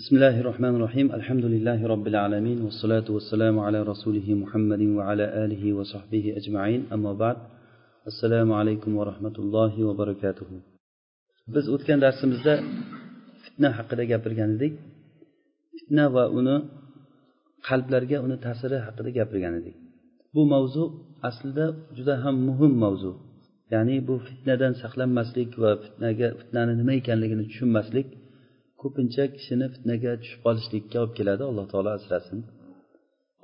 بسم الله الرحمن الرحيم الحمد لله رب العالمين والصلاة والسلام على رسوله محمد وعلى آله وصحبه أجمعين أما بعد السلام عليكم ورحمة الله وبركاته biz o'tgan darsimizda fitna haqida gapirgan edik fitna va uni qalblarga uni ta'siri haqida gapirgan edik bu mavzu aslida juda ham muhim mavzu ya'ni bu fitnadan saqlanmaslik va fitnaga fitnani nima ekanligini tushunmaslik ko'pincha kishini fitnaga tushib qolishlikka olib keladi alloh taolo asrasin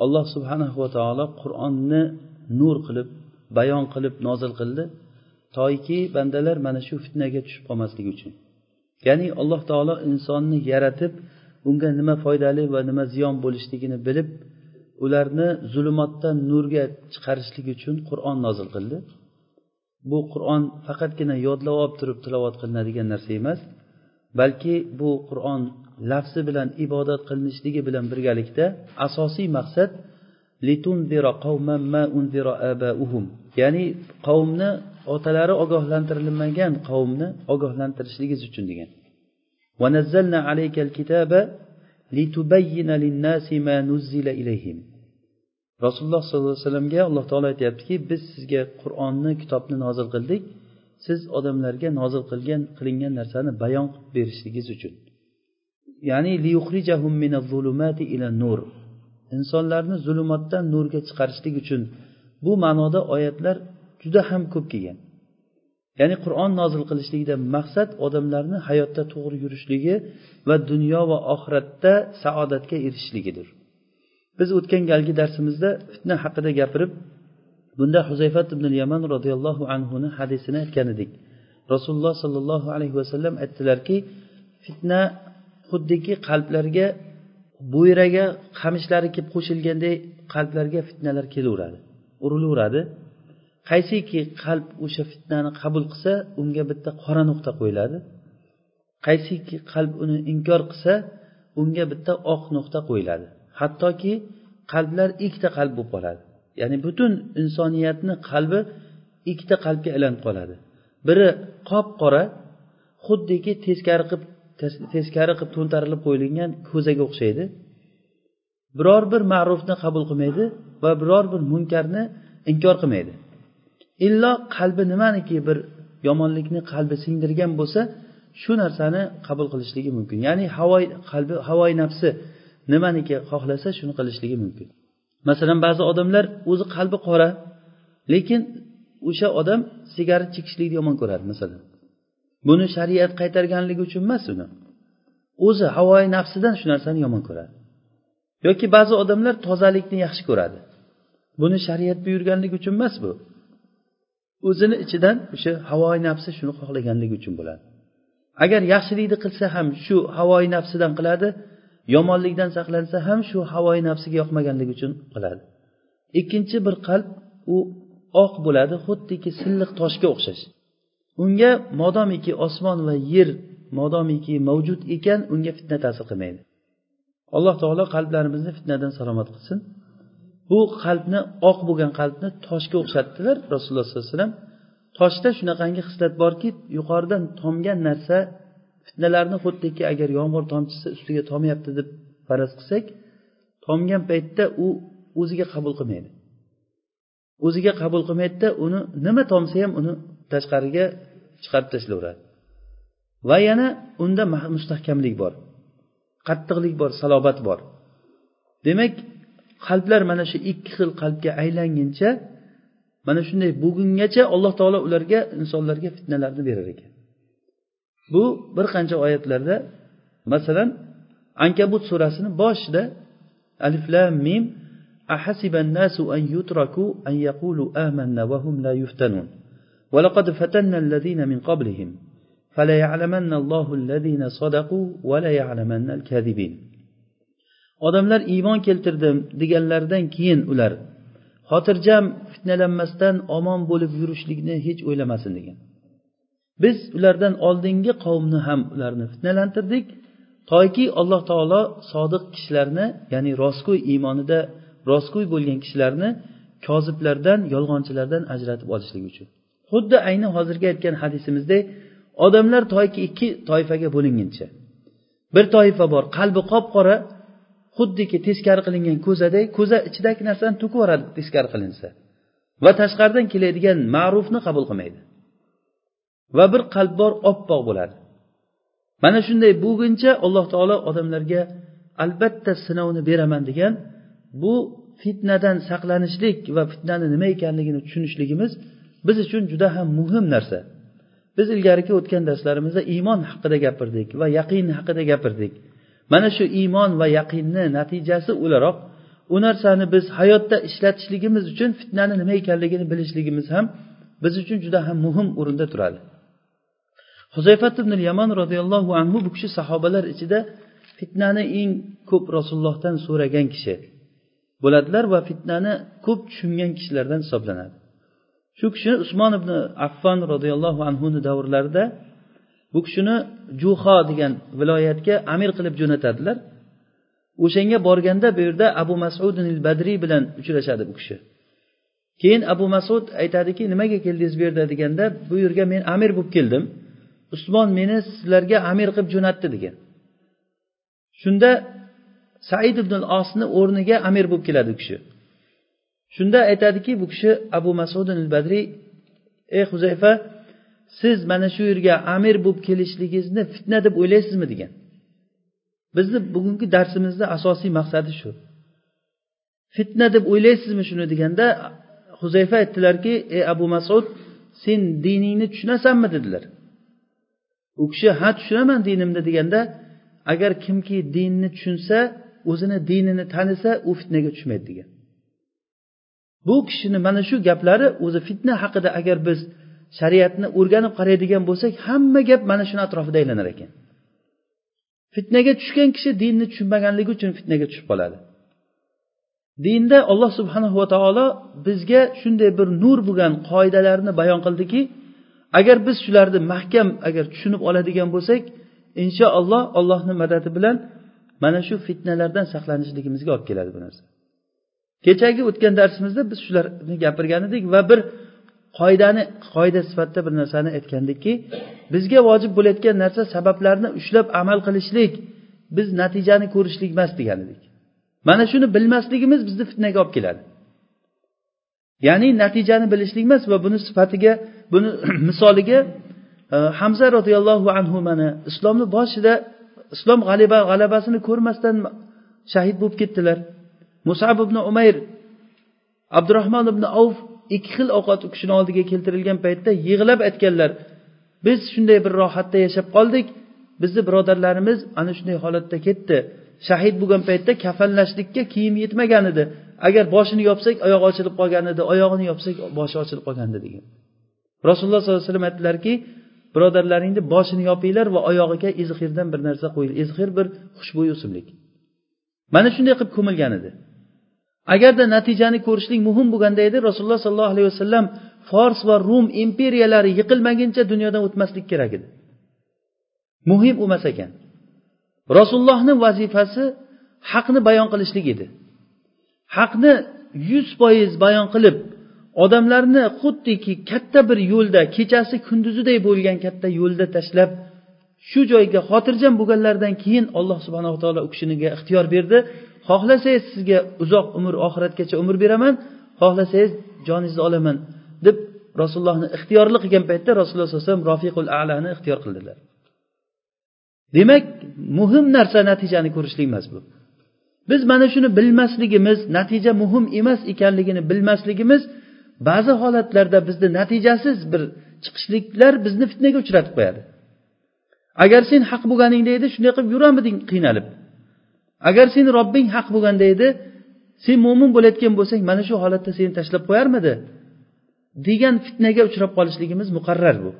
alloh subhanahu va taolo qur'onni nur qilib bayon qilib nozil qildi. Toiki bandalar mana shu fitnaga tushib qolmasligi uchun. Ya'ni alloh taolo insonni yaratib unga nima foydali va nima ziyon bo'lishligini bilib ularni zulmatdan nurga chiqarishlik uchun qur'on nozil qildi. Bu qur'on faqatgina yodlab olib turib tilovat qilinadigan narsa emas. Balki bu qur'on lafzi bilan ibodat qilinishligi bilan birgalikda asosiy maqsad ya'ni qavmni otalari ogohlantirilmagan qavmni ogohlantirishligiz uchun degan. Rasululloh sollallohu alayhi vasallamga alloh taolo aytyaptiki biz sizga qur'onni kitobni nozil qildik. Siz odamlarga nozil qilgan qilingan narsani bayon qilib berishligingiz uchun. Ya'ni nur. Insonlarni zulumotdan nurga chiqarishlik uchun bu ma'noda oyatlar juda ham ko'p kelgan. Ya'ni qur'on nozil qilishligidan maqsad odamlarni hayotda to'g'ri yurishligi va dunyo va oxiratda saodatga erishishligidir. Biz o'tgan galgi darsimizda fitna haqida gapirib bunda huzayfat ibn yaman roziyallohu anhuni hadisini aytgan edik. Rasululloh sollallohu alayhi vasallam aytdilarki fitna xuddiki qalblarga bo'yraga qamishlari kelib qo'shilganday qalblarga fitnalar kelaveradi urilaveradi. Qaysiki qalb o'sha fitnani qabul qilsa unga bitta qora nuqta qo'yiladi. Qaysiki qalb uni inkor qilsa unga bitta oq nuqta qo'yiladi. Hattoki qalblar ikkita qalb bo'lib qoladi. Ya'ni butun insoniyatni qalbi ikkita qalbga aylanib qoladi. Biri qop qora xuddiki teskari qilib teskari qilib to'ntarilib qo'yilgan ko'zaga o'xshaydi. Biror bir ma'rufni qabul qilmaydi va biror bir munkarni inkor qilmaydi. Illo qalbi nimaniki bir yomonlikni qalbi singdirgan bo'lsa shu narsani qabul qilishligi mumkin. Ya'ni havoy qalbi havoy nafsi nimaniki xohlasa shuni qilishligi mumkin. Masalan ba'zi odamlar o'zi qalbi qora lekin o'sha odam sigaret chekishlikni yomon ko'radi masalan. Buni shariat qaytarganligi uchun emas uni. O'zi havoyi nafsidan shu narsani yomon ko'radi. Yoki ba'zi odamlar tozalikni yaxshi ko'radi. Buni shariat buyurganligi uchun emas bu. O'zini ichidan o'sha havoyi nafsi shuni xohlaganligi uchun bo'ladi. Agar yaxshilikni qilsa ham shu havoyi nafsidan qiladi yomonlikdan saqlansa ham shu havoyi nafsiga yoqmaganligi uchun qiladi. Ikkinchi bir qalb u oq bo'ladi xuddiki silliq toshga o'xshash. Unga modomiki osmon va yer modomiki mavjud ekan unga fitna ta'sir qilmaydi. Alloh taolo qalblarimizni fitnadan salomat qilsin. Bu qalbni oq bo'lgan qalbni toshga o'xshatdilar rasululloh sollallohu alayhi vasallam. Toshda shunaqangi xislat borki yuqoridan tomgan narsa fitnalarni xuddiki agar yomg'ir tomchisi ustiga tomyapti deb faraz qilsak tomgan paytda u o'ziga qabul qilmaydi. O'ziga qabul qilmaydida uni nima tomsa ham uni tashqariga chiqarib tashlaveradi. Va yana unda mustahkamlik bor qattiqlik bor salobat bor. Demak qalblar mana shu ikki xil qalbga aylanguncha mana shunday bo'lgungacha alloh taolo ularga insonlarga fitnalarni berar ekan. bu bir qancha oyatlarda masalan ankabut surasini boshida alif lam mim أحسب الناس أن يتركوا أن يقولوا آمنا وهم لا يفتنون ولقد فتنا الذين من قبلهم فليعلمن الله الذين صدقوا وليعلمن الكاذبين odamlar iymon keltirdim deganlaridan keyin ular xotirjam fitnalanmasdan omon bo'lib yurishlikni hech o'ylamasin degan Biz ulardan oldingi qavmni ham ularni fitnalantirdik. Toki alloh taolo sodiq kishilarni ya'ni rostgo'y iymonida rostgo'y bo'lgan kishilarni koziblardan yolg'onchilardan ajratib olishlik uchun. Xuddi ayni hozirgi aytgan hadisimizdek odamlar toyki ikki toifaga bo'linguncha. Bir toifa bor qalbi qop qora xuddiki teskari qilingan ko'zaday ko'za ichidagi narsani to'kib yuboradi teskari qilinsa. Va tashqaridan keladigan ma'rufni qabul qilmaydi. Va bir qalb bor oppoq bo'ladi. Mana shunday bo'lguncha alloh taolo odamlarga albatta sinovni beraman degan bu fitnadan saqlanishlik va fitnani nima ekanligini tushunishligimiz biz uchun juda ham muhim narsa. Biz ilgarigi o'tgan darslarimizda iymon haqida gapirdik va yaqin haqida gapirdik. Mana shu iymon va yaqinni natijasi o'laroq u narsani biz hayotda ishlatishligimiz uchun fitnani nima ekanligini bilishligimiz ham biz uchun juda ham muhim o'rinda turadi. Huzayfat ibn yaman roziyallohu anhu bu kishi sahobalar ichida fitnani eng ko'p rasulullohdan so'ragan kishi. Bo'ladilar va fitnani ko'p tushungan kishilardan hisoblanadi. Shu kishi usmon ibn affon roziyallohu anhuni davrlarida bu kishini juho degan viloyatga amir qilib jo'natadilar. O'shanga borganda bu yerda abu masud badriy bilan uchrashadi bu kishi. Keyin abu masud aytadiki nimaga keldingiz bu yerda? deganda bu yerga men amir bo'lib keldim. Usmon meni sizlarga amir qilib jo'natdi degan. Shunda said ibn osni o'rniga amir bo'lib keladi u kishi. Shunda aytadiki bu kishi abu masud badriy ey huzayfa siz mana shu yerga amir bo'lib kelishligingizni fitna deb o'ylaysizmi? degan. Bizni bugungi darsimizni asosiy maqsadi shu. Fitna deb o'ylaysizmi shuni deganda huzayfa aytdilarki ey abu masud sen diningni tushunasanmi? dedilar. U kishi ha tushunaman dinimni deganda agar kimki dinni tushunsa o'zini dinini tanisa u fitnaga tushmaydi degan. Bu kishini mana shu gaplari o'zi fitna haqida agar biz shariatni o'rganib qaraydigan bo'lsak hamma gap mana shuni atrofida aylanar ekan. Fitnaga tushgan kishi dinni tushunmaganligi uchun fitnaga tushib qoladi. Dinda alloh subhanahu va taolo bizga shunday bir nur bo'lgan qoidalarni bayon qildiki agar biz shularni mahkam agar tushunib oladigan bo'lsak inshaalloh allohni madadi bilan mana shu fitnalardan saqlanishligimizga olib keladi bu narsa. Kechagi o'tgan darsimizda biz shularni gapirgan edik va bir qoidani qoida sifatida bir narsani aytgandikki bizga vojib bo'layotgan narsa sabablarni ushlab amal qilishlik biz natijani ko'rishlik emas degan edik mana shuni bilmasligimiz bizni fitnaga olib keladi. Ya'ni natijani bilishlik emas va buni sifatiga buni misoliga e, hamza roziyallohu anhu mana islomni boshida islom g'alaba g'alabasini ko'rmasdan shahid bo'lib ketdilar. Musab ibn umayr abdurahmon ibn avf ikki xil ovqat u kishini oldiga keltirilgan paytda yig'lab aytganlar biz shunday bir rohatda yashab qoldik bizni birodarlarimiz ana shunday holatda ketdi. Shahid bo'lgan paytda kafanlashlikka kiyim yetmagan edi. Agar boshini yopsak oyog'i ochilib qolgan edi oyog'ini yopsak boshi ochilib qolgan edi degan. Rasululloh sollallohu alayhi vasallam aytdilarki birodarlaringni boshini yopinglar va oyog'iga izhirdan bir narsa qo'yinglar. Izhir bir xushbo'y o'simlik. Mana shunday qilib ko'milgan edi. Agarda natijani ko'rishlik muhim bo'lganda edi rasululloh sollallohu alayhi vasallam fors va rum imperiyalari yiqilmaguncha dunyodan o'tmaslik kerak edi. Muhim emas ekan. Rasulullohni vazifasi haqni bayon qilishlik edi. Haqni yuz foiz bayon qilib odamlarni xuddiki katta bir yo'lda kechasi kunduziday bo'lgan katta yo'lda tashlab shu joyga xotirjam bo'lganlaridan keyin alloh subhanava taolo u kishiga ixtiyor berdi. Xohlasangiz sizga uzoq umr oxiratgacha umr beraman. Xohlasangiz joningizni olaman deb rasulullohni ixtiyorli qilgan paytda rasululloh sallallohu alayhi vasallam rofiqul alani ixtiyor qildilar. Demak muhim narsa natijani ko'rishlik emas bu. Biz mana shuni bilmasligimiz natija muhim emas ekanligini bilmasligimiz ba'zi holatlarda bizni natijasiz bir chiqishliklar bizni fitnaga uchratib qo'yadi. Agar sen haq bo'lganingda edi shunday qilib yurarmiding qiynalib. Agar seni robbing haq bo'lganda edi sen mo'min bo'layotgan bo'lsang mana shu holatda seni tashlab qo'yarmidi? Degan fitnaga uchrab qolishligimiz muqarrar bu.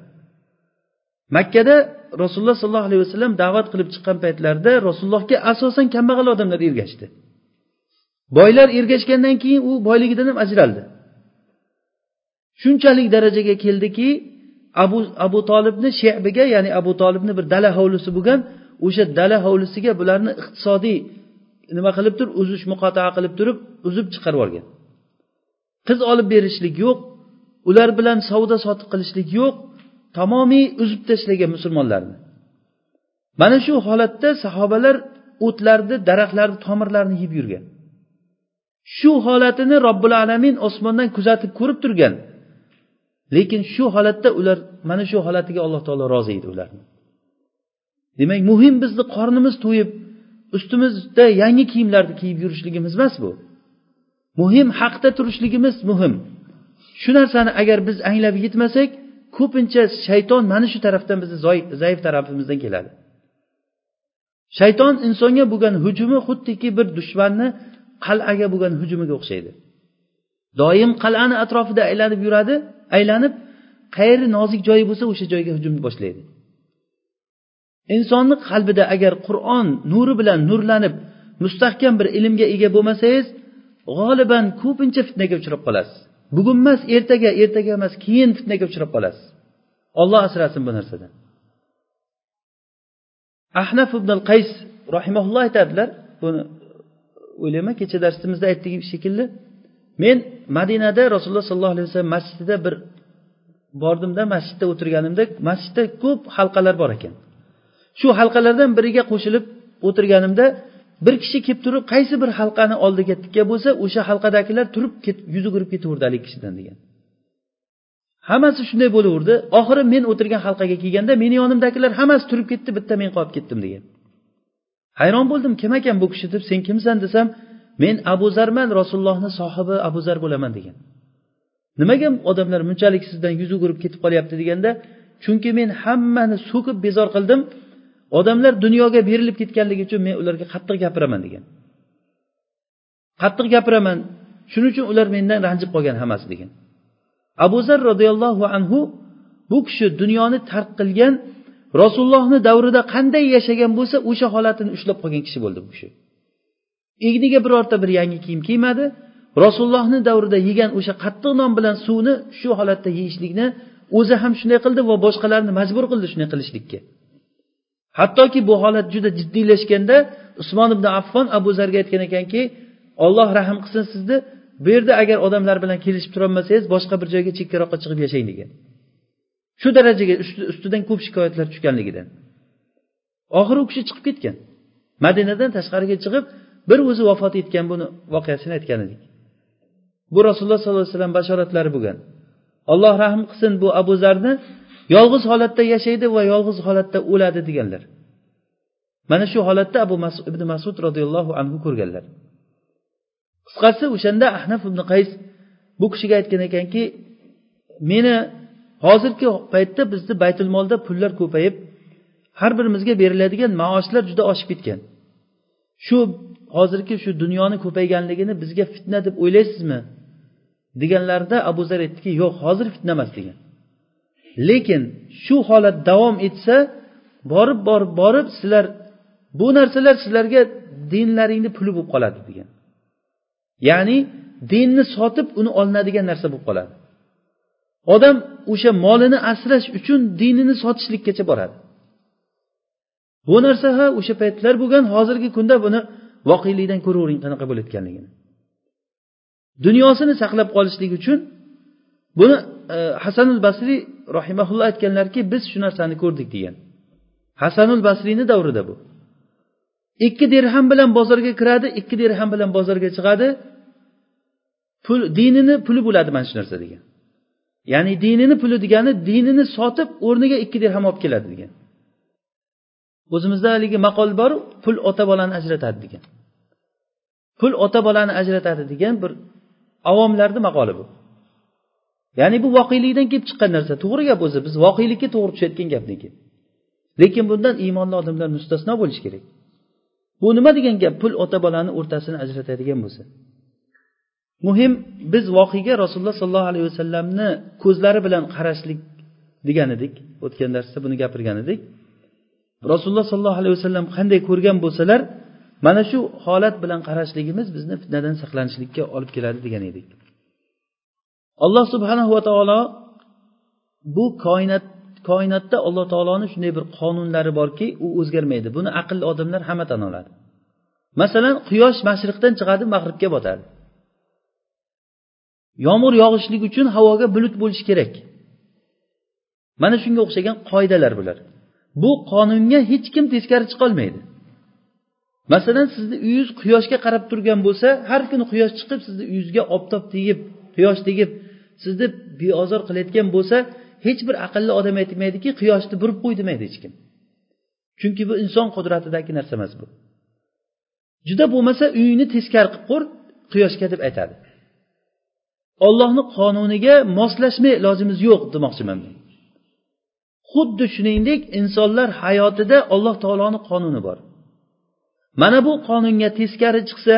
Makkada rasululloh sollallohu alayhi vasallam da'vat qilib chiqqan paytlarida rasulullohga asosan kambag'al odamlar ergashdi. Boylar ergashgandan keyin u boyligidan ham ajraldi. Shunchalik darajaga keldiki abu abu tolibni shebiga ya'ni abu tolibni bir dala hovlisi bo'lgan o'sha dala hovlisiga bularni iqtisodiy nima qilib turib uzish muqotaa qilib turib uzib chiqarib yuborgan qiz olib berishlik yo'q ular bilan savdo sotiq qilishlik yo'q tamomiy uzib tashlagan musulmonlarni. Mana shu holatda sahobalar o'tlarni daraxtlarni tomirlarini yeb yurgan. Shu holatini robbil alamin osmondan kuzatib ko'rib turgan. Lekin shu holatda ular mana shu holatiga alloh taolo rozi edi ularni demak muhim bizni qornimiz to'yib ustimizda yangi kiyimlarni kiyib yurishligimiz emas bu. Muhim haqda turishligimiz muhim. Shu narsani agar biz anglab yetmasak ko'pincha shayton mana shu tarafdan bizni zaif tarafimizdan keladi. Shayton insonga bo'lgan hujumi xuddiki bir dushmanni qal'aga bo'lgan hujumiga o'xshaydi. Doim qal'ani atrofida aylanib yuradi aylanib qayeri nozik joyi bo'lsa o'sha joyga hujumni boshlaydi. Insonni qalbida agar qur'on nuri bilan nurlanib mustahkam bir ilmga ega bo'lmasangiz g'oliban ko'pincha fitnaga uchrab qolasiz. Bugun emas ertaga ertaga emas keyin fitnaga uchrab qolasiz. Olloh asrasin bu narsadan. Ahnaf ibn al qays rahimaulloh aytadilar buni o'ylayman kecha darsimizda aytdik shekilli. Men madinada rasululloh sollallohu alayhi vasallam masjidida bir bordimda masjidda o'tirganimda masjidda ko'p halqalar bor ekan. Shu halqalardan biriga qo'shilib o'tirganimda bir kishi kelib turib qaysi bir halqani oldiga tikka bo'lsa o'sha halqadagilar turib yuz o'girib ketaverdi haligi kishidan degan. Hammasi shunday bo'laverdi. Oxiri men o'tirgan halqaga kelganda meni yonimdagilar hammasi turib ketdi bitta men qolib ketdim degan. Hayron bo'ldim kim ekan bu kishi deb sen kimsan desam men abu zarman rasulullohni sohibi abu zar bo'laman degan. Nimaga odamlar bunchalik sizdan yuz o'girib ketib qolyapti deganda chunki men hammani so'kib bezor qildim odamlar dunyoga berilib ketganligi uchun men ularga qattiq gapiraman degan. Qattiq gapiraman shuning uchun ular mendan ranjib qolgan hammasi degan. Abu zar roziyallohu anhu bu kishi dunyoni tark qilgan rasulullohni davrida qanday yashagan bo'lsa o'sha holatini ushlab qolgan kishi bo'ldi bu kishi. Egniga birorta bir yangi kiyim kiymadi. Rasulullohni davrida yegan o'sha qattiq non bilan suvni shu holatda yeyishlikni o'zi ham shunday qildi va boshqalarni majbur qildi shunday qilishlikka. Hattoki bu holat juda jiddiylashganda usmon ibn affon abu zarga aytgan ekanki olloh rahm qilsin sizni bu yerda agar odamlar bilan kelishib turolmasangiz boshqa bir joyga chekkaroqqa chiqib yashang degan. Shu darajaga ustidan ko'p shikoyatlar tushganligidan. Oxiri u kishi chiqib ketgan. Madinadan tashqariga chiqib bir o'zi vafot etgan buni voqeasini aytgan edik. Bu rasululloh sollallohu alayhi vasallam bashoratlari bo'lgan. Alloh rahm qilsin bu abu zarni yolg'iz holatda yashaydi va yolg'iz holatda o'ladi deganlar. Mana shu holatda abu masud ibn masud roziyallohu anhu ko'rganlar. Qisqasi o'shanda ahnaf ibn qays bu kishiga aytgan ekanki meni hozirgi paytda bizni baytul molda pullar ko'payib har birimizga beriladigan maoshlar juda oshib ketgan. Shu hozirgi shu dunyoni ko'payganligini bizga fitna deb o'ylaysizmi? Deganlarida abu zar aytdiki yo'q hozir fitna emas degan. Lekin shu holat davom etsa borib borib borib sizlar bu narsalar sizlarga dinlaringni puli bo'lib qoladi degan. Ya'ni dinni sotib uni olinadigan narsa bo'lib qoladi. Odam o'sha molini asrash uchun dinini sotishlikkacha boradi. Bu narsa ha o'sha paytlar bo'lgan hozirgi kunda buni voqelikdan ko'ravering qanaqa bo'layotganligini. Dunyosini saqlab qolishlik uchun buni e, hasanul basriy rahimaulloh aytganlarki biz shu narsani ko'rdik degan. Hasanul basriyni davrida bu. Ikki dirham bilan bozorga kiradi ikki dirham bilan bozorga chiqadi. Pul dinini puli bo'ladi mana shu narsa degan. Ya'ni dinini puli degani dinini sotib o'rniga ikki dirham olib keladi degan. O'zimizda haligi maqol bor pul ota bolani ajratadi degan. Pul ota bolani ajratadi degan bir avomlarni maqoli bu. Ya'ni bu voqelikdan kelib chiqqan narsa. To'g'ri gap o'zi. Biz voqelikka to'g'ri tushayotgan gapniki lekin bundan iymonli odamlar mustasno bo'lishi kerak. Bu nima degan gap? Pul ota bolani o'rtasini ajratadigan bo'lsa. Muhim biz voqega rasululloh sollallohu alayhi vasallamni ko'zlari bilan qarashlik degan edik. O'tgan darsda buni gapirgan edik. Rasululloh sollallohu alayhi vasallam qanday ko'rgan bo'lsalar mana shu holat bilan qarashligimiz bizni fitnadan saqlanishlikka olib keladi degan edik. Alloh subhanahu va taolo bu koinot koinotda alloh taoloni shunday bir qonunlari borki u o'zgarmaydi. Buni aqlli odamlar hamma tan oladi. Masalan quyosh mashriqdan chiqadi mag'ribga botadi. Yomg'ir yog'ishligi uchun havoga bulut bo'lishi kerak. Mana shunga o'xshagan qoidalar bular. Bu qonunga hech kim teskari chiqolmaydi. Masalan sizni uyingiz quyoshga qarab turgan bo'lsa har kuni quyosh chiqib sizni uyingizga oftob tegib quyosh tegib sizni beozor qilayotgan bo'lsa hech bir aqlli odam aytmaydiki quyoshni burib qo'y demaydi hech kim. Chunki bu inson qudratidagi narsa emas bu. Juda bo'lmasa uyingni teskari qilib qo'y quyoshga deb aytadi. Ollohni qonuniga moslashmay ilojimiz yo'q demoqchiman men. Xuddi shuningdek insonlar hayotida alloh taoloni qonuni bor. Mana bu qonunga teskari chiqsa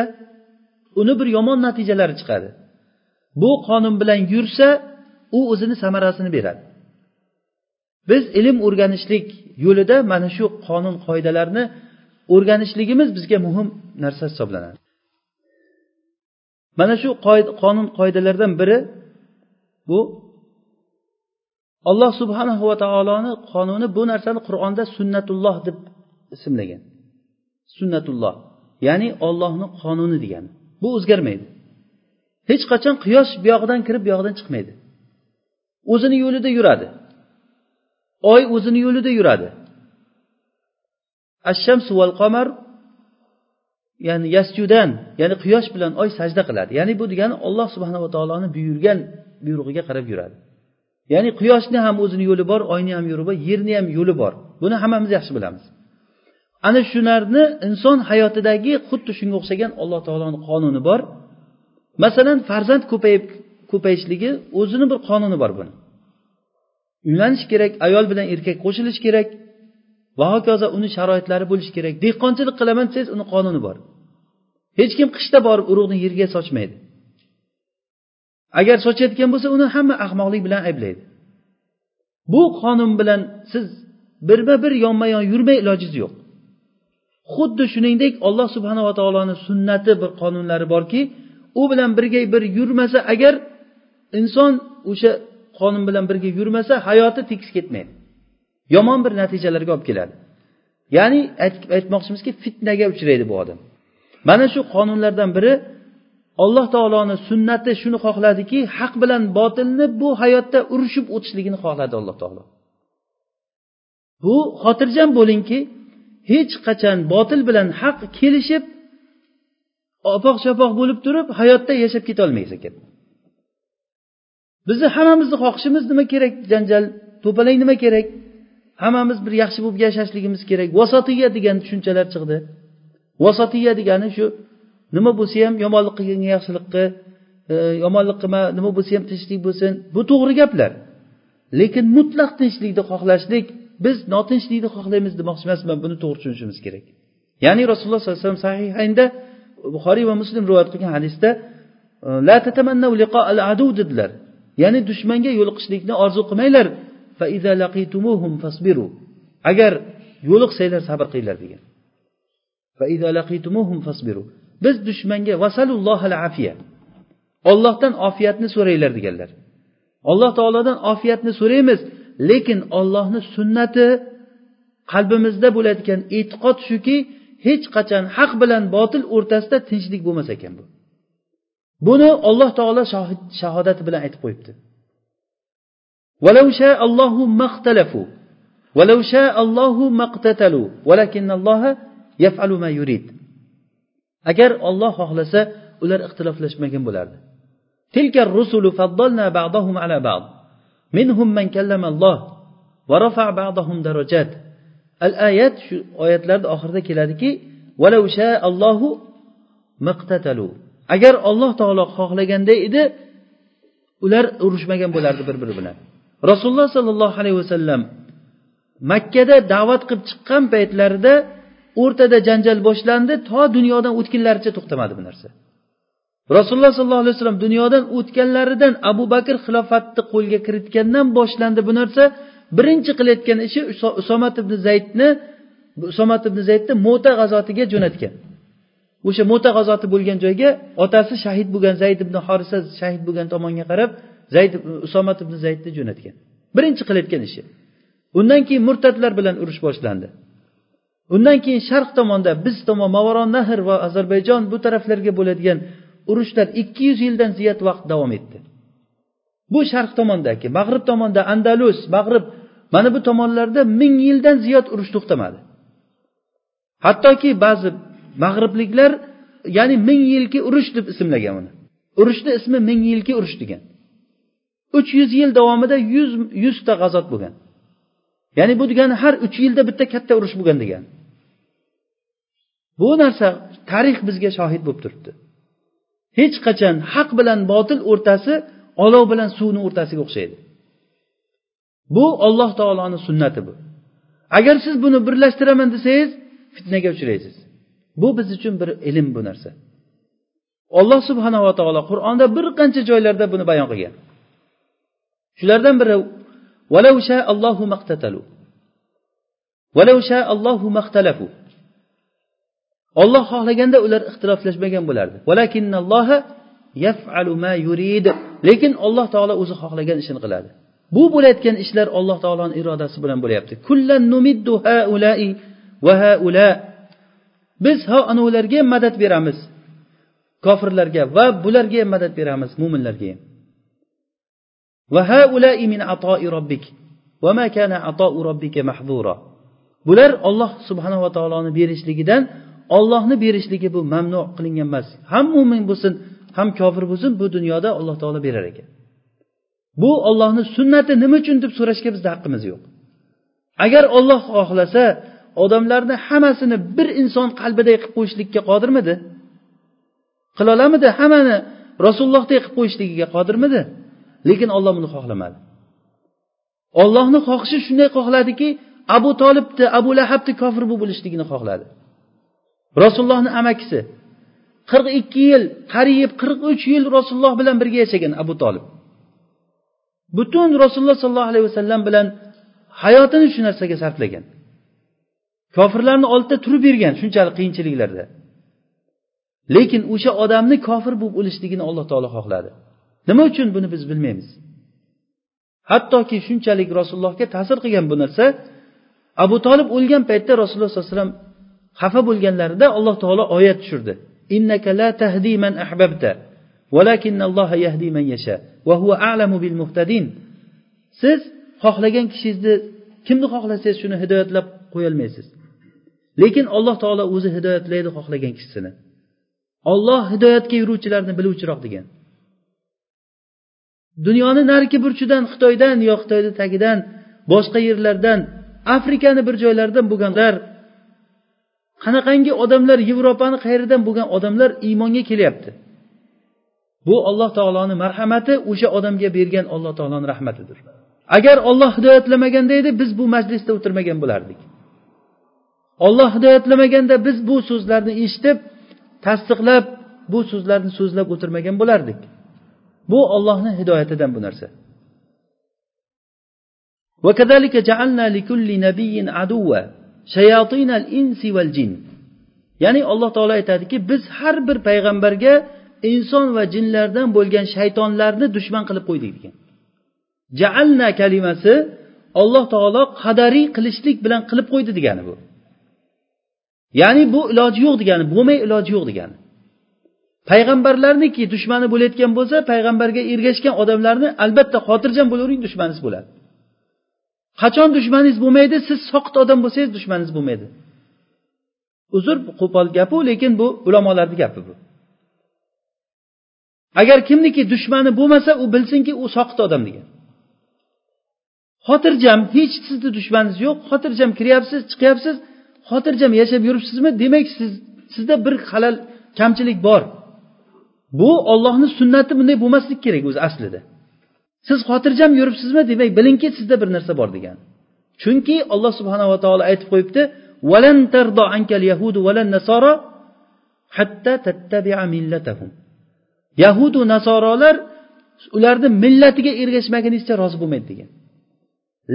uni bir yomon natijalari chiqadi. Bu qonun bilan yursa u o'zini samarasini beradi. Biz ilm o'rganishlik yo'lida mana shu qonun qoidalarni o'rganishligimiz bizga muhim narsa hisoblanadi. Mana shu qonun qoidalardan biri bu alloh subhanahu va taoloni qonuni bu narsani qur'onda sunnatulloh deb ismlagan. Sunnatulloh. Ya'ni ollohni qonuni degani bu o'zgarmaydi. Hech qachon quyosh buyog'idan kirib buyog'idan chiqmaydi. O'zini yo'lida yuradi. Oy o'zini yo'lida yuradi. Ashamsu val qamar ya'ni yasjudan ya'ni quyosh bilan oy sajda qiladi. Ya'ni bu degani olloh subhanava taoloni buyurgan buyrug'iga qarab yuradi. Ya'ni quyoshni ham o'zini yo'li bor oyni ham yo'li bor yerni ham yo'li bor. Buni hammamiz yaxshi bilamiz. Ana shularni inson hayotidagi xuddi shunga o'xshagan alloh taoloni qonuni bor. Masalan farzand ko'payib ko'payishligi o'zini bir qonuni bor buni. Uylanish kerak ayol bilan erkak qo'shilishi kerak. Va hokazo uni sharoitlari bo'lishi kerak. Dehqonchilik qilaman desangiz uni qonuni bor. Hech kim qishda borib urug'ni yerga sochmaydi. Agar sochayotgan bo'lsa uni hamma ahmoqlik bilan ayblaydi. Bu qonun bilan siz birma bir yonma yon yurmay ilojingiz yo'q. Xuddi shuningdek alloh subhanava taoloni sunnati bir qonunlari borki u bilan birga bir yurmasa agar inson o'sha qonun bilan birga yurmasa hayoti tekis ketmaydi. Yomon bir natijalarga olib keladi. Ya'ni aytmoqchimizki fitnaga uchraydi bu odam. Mana shu qonunlardan biri alloh taoloni sunnati shuni xohladiki haq bilan botilni bu hayotda urushib o'tishligini xohladi alloh taolo. Bu xotirjam bo'lingki hech qachon botil bilan haq kelishib opoq chapoq bo'lib turib hayotda yashab ketolmaysiz ekan. Bizni hammamizni xohishimiz nima kerak? Janjal to'palang nima kerak? Hammamiz bir yaxshi bo'lib yashashligimiz kerak. Vasotiya degan tushunchalar chiqdi. Vasotiya degani shu nima bo'lsa ham yomonlik qilganga yaxshilik qil e, yomonlik qilma nima bo'lsa ham tinchlik bo'lsin. Bu to'g'ri gaplar. Lekin mutlaq tinchlikni xohlashlik biz notinchlikni xohlaymiz demoqchi emasman buni to'g'ri tushunishimiz kerak. Ya'ni rasululloh sollallohu alayhi vasallam sahihaynda buxoriy va muslim rivoyat qilgan hadisda la tatamannau la al adu dedilar. Ya'ni dushmanga yo'liqishlikni orzu qilmanglar. Agar yo'liqsanglar sabr qilinglar degan. Va iza laqitumuhum fasbiru. Biz dushmanga afiya ollohdan ofiyatni so'ranglar deganlar. Alloh taolodan ofiyatni so'raymiz. lekin ollohni sunnati qalbimizda bo'layotgan e'tiqod shuki hech qachon haq bilan botil o'rtasida tinchlik bo'lmas ekan bu buni olloh taolo shahodati bilan aytib qo'yibdi ولو شاء الله ما اختلفوا ولو شاء الله ما اقتتلوا ولكن الله يفعل ما يريد agar olloh xohlasa ular ixtiloflashmagan bo'lardi تلك الرسل فضلنا بعضهم على minhum man kallamalloh va rafa ba'dahum darajat. Al oyat shu oyatlarni oxirida keladiki valau allohu maqtatalu. Agar alloh taolo xohlaganda edi ular urushmagan bo'lardi bir biri bilan. Rasululloh sollallohu alayhi vasallam makkada da'vat qilib chiqqan paytlarida o'rtada janjal boshlandi to dunyodan o'tgunlaricha to'xtamadi bu narsa. Rasululloh sollallohu alayhi vasallam dunyodan o'tganlaridan abu bakr xilofatni qo'lga kiritgandan boshlandi bu narsa. Birinchi qilayotgan ishi usomat ibn zaydni usomat ibn zaydni mo'ta g'azotiga jo'natgan. O'sha mo'ta g'azoti bo'lgan joyga otasi shahid bo'lgan zayd ibn horisa shahid bo'lgan tomonga qarab zayd usomat ibn zaydni jo'natgan. Birinchi qilayotgan ishi. Undan keyin murtadlar bilan urush boshlandi. Undan keyin sharq tomonda biz tomon mavaron nahr va ozarbayjon bu taraflarga bo'ladigan urushlar ikki yuz yildan ziyod vaqt davom etdi. Bu sharq tomondagi mag'rib tomonda andalus mag'rib mana bu tomonlarda ming yildan ziyod urush to'xtamadi. Hattoki ba'zi mag'ribliklar ya'ni ming yilki urush deb ismlagan uni. Urushni ismi ming yilki urush degan. Uch yuz yil davomida yuz yuzta g'azot bo'lgan. Ya'ni bu degani har uch yilda bitta katta urush bo'lgan degani bu narsa tarix bizga shohid bo'lib turibdi. Hech qachon haq bilan botil o'rtasi olov bilan suvni o'rtasiga o'xshaydi. Bu olloh taoloni sunnati bu. Agar siz buni birlashtiraman desangiz fitnaga uchraysiz. Bu biz uchun bir ilm bu narsa. Alloh subhanava taolo qur'onda bir qancha joylarda buni bayon qilgan. Shulardan biri olloh xohlaganda ular ixtiloflashmagan bo'lardi. Lekin olloh taolo o'zi xohlagan ishini qiladi. Bu bo'layotgan ishlar alloh taoloni irodasi bilan bo'lyapti. Biz ho anavilarga ham madad beramiz. Kofirlarga va bularga ham madad beramiz mo'minlarga ham. Bular olloh subhanava taoloni berishligidan ollohni berishligi bu mamnu qilingan emas. Ham mo'min bo'lsin ham kofir bo'lsin bu dunyoda alloh taolo berar ekan. Bu ollohni sunnati nima uchun deb so'rashga bizda haqqimiz yo'q. Agar olloh xohlasa odamlarni hammasini bir inson qalbiday qilib qo'yishlikka qodirmidi? Qilolamidi hammani rasulullohdek qilib qo'yishligiga qodirmidi? Lekin olloh buni xohlamadi. Ollohni xohishi shunday xohladiki abu tolibni abu lahabni kofir bo'lib o'lishligini xohladi. Rasulullohni amakisi. qirq ikki yil qariyb qirq uch yil rasululloh bilan birga yashagan abu tolib butun rasululloh sollallohu alayhi vasallam bilan hayotini shu narsaga sarflagan. Kofirlarni oldida turib bergan shunchalik qiyinchiliklarda. Lekin o'sha odamni kofir bo'lib o'lishligini alloh taolo xohladi. Nima uchun buni biz bilmaymiz? Hattoki shunchalik rasulullohga ta'sir qilgan bu narsa abu tolib o'lgan paytda rasululloh sollallohu alayhi vasallam xafa bo'lganlarida alloh taolo oyat tushirdi. Innaka la tahdi man ahbabta yahdi man yasha va huwa a'lamu bil muhtadin. Siz xohlagan kishingizni kimni xohlasangiz shuni hidoyatlab qo'yolmaysiz. Lekin alloh taolo o'zi hidoyatlaydi xohlagan kishisini. Olloh hidoyatga yuruvchilarni biluvchiroq degan. Dunyoni narigi burchidan xitoydan yo xitoyni tagidan boshqa yerlardan afrikani bir joylaridan bo'lganlar qanaqangi odamlar yevropani qayeridan bo'lgan odamlar iymonga kelyapti bu alloh taoloni marhamati o'sha odamga bergan alloh taoloni rahmatidir agar olloh hidoyatlamaganda edi biz bu majlisda o'tirmagan bo'lardik olloh hidoyatlamaganda biz bu so'zlarni eshitib tasdiqlab bu so'zlarni so'zlab o'tirmagan bo'lardik bu ollohni hidoyatidan bu narsa وكذلك جعلنا لكل نبي عدوا jin ya'ni alloh taolo aytadiki biz har bir payg'ambarga inson va jinlardan bo'lgan shaytonlarni dushman qilib qo'ydik degan. Jaalna kalimasi alloh taolo qadariy qilishlik bilan qilib qo'ydi degani bu. Ya'ni bu iloji yo'q degani bo'lmay iloji yo'q degani. Payg'ambarlarniki dushmani bo'layotgan bo'lsa payg'ambarga ergashgan odamlarni albatta xotirjam bo'lavering dushmanisi bo'ladi. Qachon dushmaningiz bo'lmaydi? Siz soqit odam bo'lsangiz dushmaningiz bo'lmaydi. Uzr qo'pol gapu lekin bu ulamolarni gapi bu. Agar kimniki dushmani bo'lmasa u bilsinki u soqit odam degan. Xotirjam hech sizni dushmaningiz yo'q xotirjam kiryapsiz chiqyapsiz xotirjam yashab yuribsizmi? Demak siz sizda bir halal kamchilik bor. Bu ollohni sunnati bunday bo'lmasligi kerak o'zi aslida. Siz xotirjam yuribsizmi demak bilingki sizda bir narsa bor degan. Chunki alloh subhanava taolo aytib qo'yibdi yahudu nasorolar ularni millatiga ergashmagunizcha rozi bo'lmaydi degan.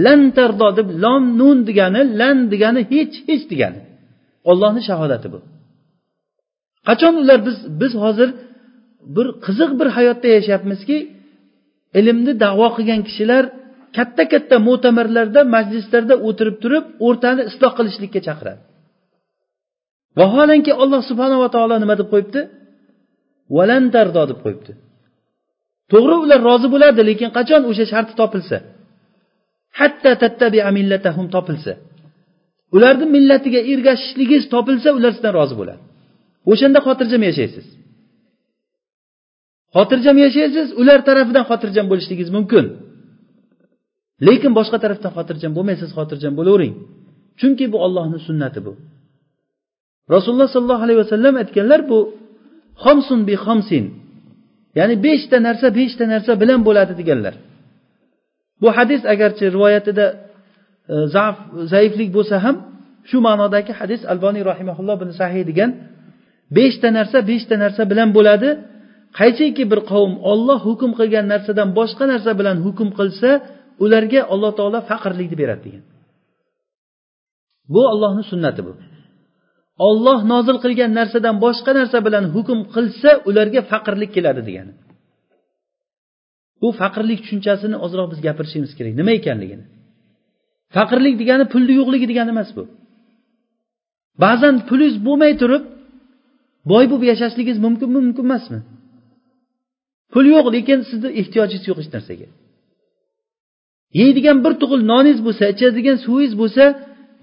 Lan tardo deb lom nun degani lan degani hech hech degani. Ollohni shahodati bu. Qachon ular biz biz hozir bir qiziq bir hayotda yashayapmizki ilmni davo qilgan kishilar katta katta mo'tamarlarda majlislarda o'tirib turib o'rtani isloh qilishlikka chaqiradi. Vaholanki alloh subhanava taolo nima deb qo'yibdi? Valantardo deb qo'yibdi. To'g'ri ular rozi bo'ladi lekin qachon o'sha sharti topilsa? Hatta tattabia millatahum topilsa. Ularni millatiga ergashishligingiz topilsa ular sizdan rozi bo'ladi. O'shanda xotirjam yashaysiz. Xotirjam yashaysiz ular tarafidan xotirjam bo'lishligingiz mumkin. Lekin boshqa tarafdan xotirjam bo'lmaysiz xotirjam bo'lavering. Chunki bu ollohni sunnati bu. Rasululloh sollallohu alayhi vasallam aytganlar bu xomsun bi xomsin. Ya'ni beshta narsa beshta narsa bilan bo'ladi deganlar. Bu hadis agarchi rivoyatida e, zaf zaiflik bo'lsa ham shu ma'nodagi hadis alboniy rahimaulloh buni sahiy degan beshta narsa beshta narsa bilan bo'ladi. Qaysiki bir qavm olloh hukm qilgan narsadan boshqa narsa bilan hukm qilsa ularga alloh taolo faqirlikni beradi degan. Bu ollohni sunnati bu. Olloh nozil qilgan narsadan boshqa narsa bilan hukm qilsa ularga faqirlik keladi degani. Bu faqirlik tushunchasini ozroq biz gapirishimiz kerak. Nima ekanligini. Faqirlik degani pulni yo'qligi degani emas bu. Ba'zan pulingiz bo'lmay turib boy bo'lib yashashligingiz mumkinmi mumkin emasmi? Pul yo'q lekin sizni ehtiyojingiz yo'q hech narsaga. Yeydigan bir tug'il noningiz bo'lsa ichadigan suvingiz bo'lsa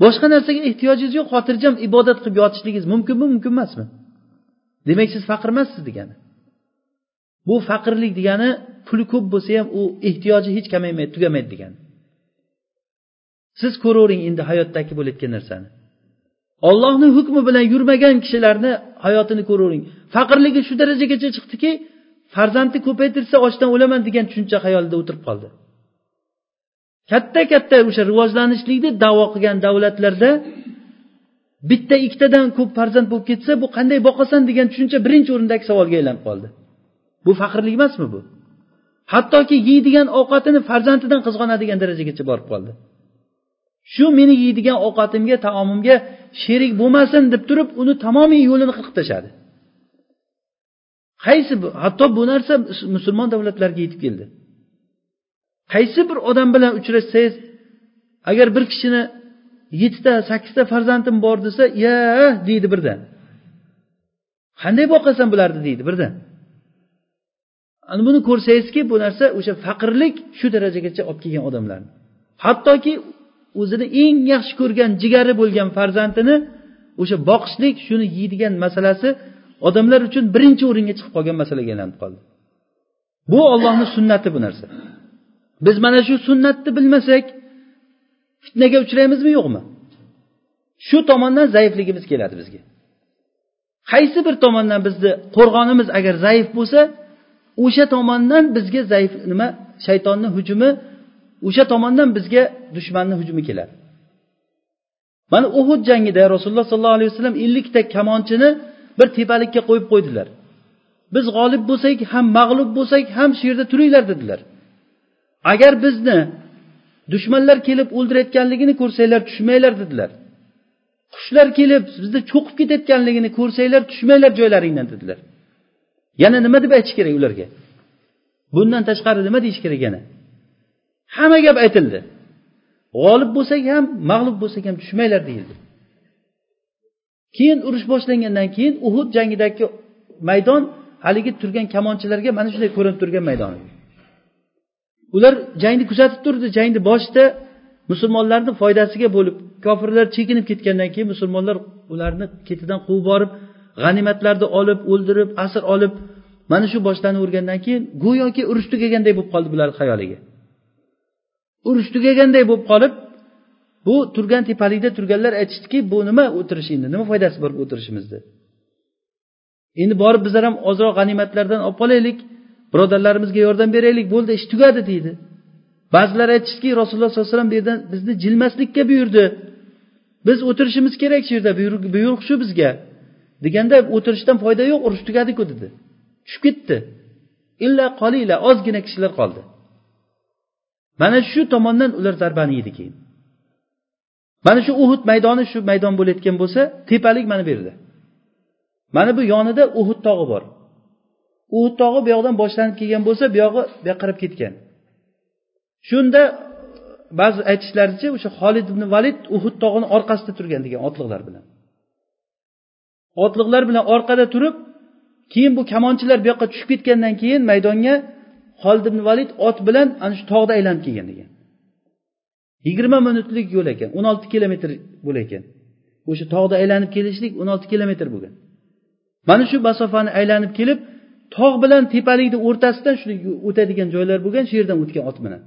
boshqa narsaga ehtiyojingiz yo'q xotirjam ibodat qilib yotishligingiz mumkinmi mumkin emasmi? Demak siz faqir emassiz degani. Bu faqirlik degani puli ko'p bo'lsa ham u ehtiyoji hech kamaymaydi tugamaydi degani. Siz ko'ravering endi hayotdagi bo'layotgan narsani. Ollohni hukmi bilan yurmagan kishilarni hayotini ko'ravering. Faqirligi shu darajagacha chiqdiki farzandni ko'paytirsa ochdan o'laman degan tushuncha xayolida o'tirib qoldi. Katta katta o'sha rivojlanishlikni davo qilgan davlatlarda bitta ikkitadan ko'p farzand bo'lib ketsa bu qanday boqasan degan tushuncha birinchi o'rindagi savolga aylanib qoldi. Bu faxrlik emasmi bu? Hattoki yeydigan ovqatini farzandidan qizg'onadigan darajagacha borib qoldi. Shu meni yeydigan ovqatimga taomimga sherik bo'lmasin deb turib uni tamomiy yo'lini qirqib tashladi qaysi hatto bu narsa musulmon davlatlarga yetib keldi. Qaysi bir odam bilan uchrashsangiz agar bir kishini yettita sakkizta farzandim bor desa ya deydi birdan. Qanday boqasan bularni? deydi birdan. Ana buni ko'rsangizki bu narsa o'sha faqirlik shu darajagacha olib kelgan odamlarni. Hattoki o'zini eng yaxshi ko'rgan jigari bo'lgan farzandini o'sha boqishlik shuni yeydigan masalasi odamlar uchun birinchi o'ringa chiqib qolgan masalaga aylanib qoldi. Bu ollohni sunnati bu narsa. Biz mana shu sunnatni bilmasak fitnaga uchraymizmi yo'qmi? Shu tomondan zaifligimiz keladi bizga. Qaysi bir tomondan bizni qo'rg'onimiz agar zaif bo'lsa o'sha tomondan bizga zaif nima shaytonni hujumi o'sha tomondan bizga dushmanni hujumi keladi. Mana uhud jangida rasululloh sollallohu alayhi vasallam ellikta kamonchini bir tepalikka qo'yib qo'ydilar. Biz g'olib bo'lsak ham mag'lub bo'lsak ham shu yerda turinglar dedilar. Agar bizni dushmanlar kelib o'ldirayotganligini ko'rsanglar tushmanglar dedilar. Qushlar kelib bizni cho'qib ketayotganligini ko'rsanglar tushmanglar joylaringdan dedilar. Yana nima deb aytish kerak ularga? Bundan tashqari nima deyish kerak yana? Hamma gap aytildi. G'olib bo'lsak ham mag'lub bo'lsak ham tushmanglar deyildi. Keyin urush boshlangandan keyin uhud jangidagi maydon haligi turgan kamonchilarga mana shunday ko'rinib turgan maydon ular jangni kuzatib turdi jangni boshida musulmonlarni foydasiga bo'lib kofirlar chekinib ketgandan keyin musulmonlar ularni ketidan quvib borib g'animatlarni olib o'ldirib asr olib mana shu boshlanavergandan keyin go'yoki urush tugaganday bo'lib qoldi bularni xayoliga. Urush tugaganday bo'lib qolib bu turgan tepalikda turganlar aytishdiki bu nima o'tirish endi nima foydasi bor bu o'tirishimizni endi borib bizlar ham ozroq g'animatlardan olib qolaylik birodarlarimizga yordam beraylik bo'ldi ish tugadi deydi. Ba'zilar aytishdiki rasululloh sollallohu alayhi vasallam bu yerdan bizni jilmaslikka buyurdi. Biz o'tirishimiz kerak shu yerda buyruq shu bizga. Deganda o'tirishdan foyda yo'q urush tugadiku dedi. Tushib ketdi. Illa qolila ozgina kishilar qoldi. Mana shu tomondan ular zarbani yedi keyin. Mana shu uhud maydoni shu maydon bo'layotgan bo'lsa tepalik mana bu yerda. Mana bu yonida uhud tog'i bor. Uhud tog'i bu yoqdan boshlanib kelgan bo'lsa bu yog'i bu yoqqa qarab ketgan. Shunda ba'zi aytishlaricha o'sha xolid ibn valid uhud tog'ini orqasida turgan degan otliqlar bilan. Otliqlar bilan orqada turib keyin bu kamonchilar bu yoqqa tushib ketgandan keyin maydonga xolid ibn valid ot bilan ana shu tog'da aylanib kelgan degan. Yigirma minutlik yo'l ekan o'n olti kilometr bo'lar ekan. O'sha tog'da aylanib kelishlik o'n olti kilometr bo'lgan. Mana shu masofani aylanib kelib tog' bilan tepalikni o'rtasidan shu o'tadigan joylar bo'lgan shu yerdan o'tgan ot bilan.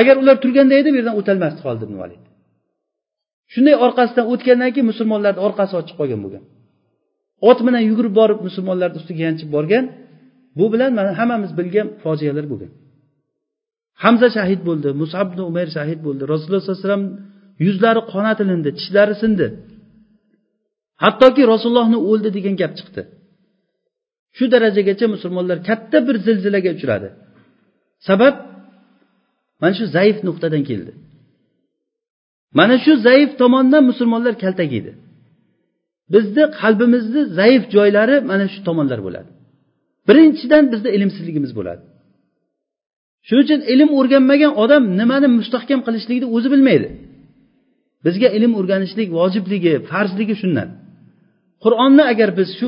Agar ular turganda edi bu yerdan o'tolmasdi xolid ibn valid. Shunday orqasidan o'tgandan keyin musulmonlarni orqasi ochiq qolgan bo'lgan. Ot bilan yugurib borib musulmonlarni ustiga yanchib borgan bu bilan mana hammamiz bilgan fojialar bo'lgan. Hamza shahid bo'ldi musab ibn umayr shahid bo'ldi rasululloh sollallohu alayhi vasallam yuzlari qonat ilindi tishlari sindi. Hattoki rasulullohni o'ldi degan gap chiqdi. Shu darajagacha musulmonlar katta bir zilzilaga uchradi. Sabab mana shu zaif nuqtadan keldi. Mana shu zaif tomondan musulmonlar kaltak yedi. Bizni qalbimizni zaif joylari mana shu tomonlar bo'ladi. Birinchidan bizni ilmsizligimiz bo'ladi. shuning uchun ilm o'rganmagan odam nimani mustahkam qilishlikni o'zi bilmaydi bizga ilm o'rganishlik vojibligi farzligi shundan qur'onni agar biz shu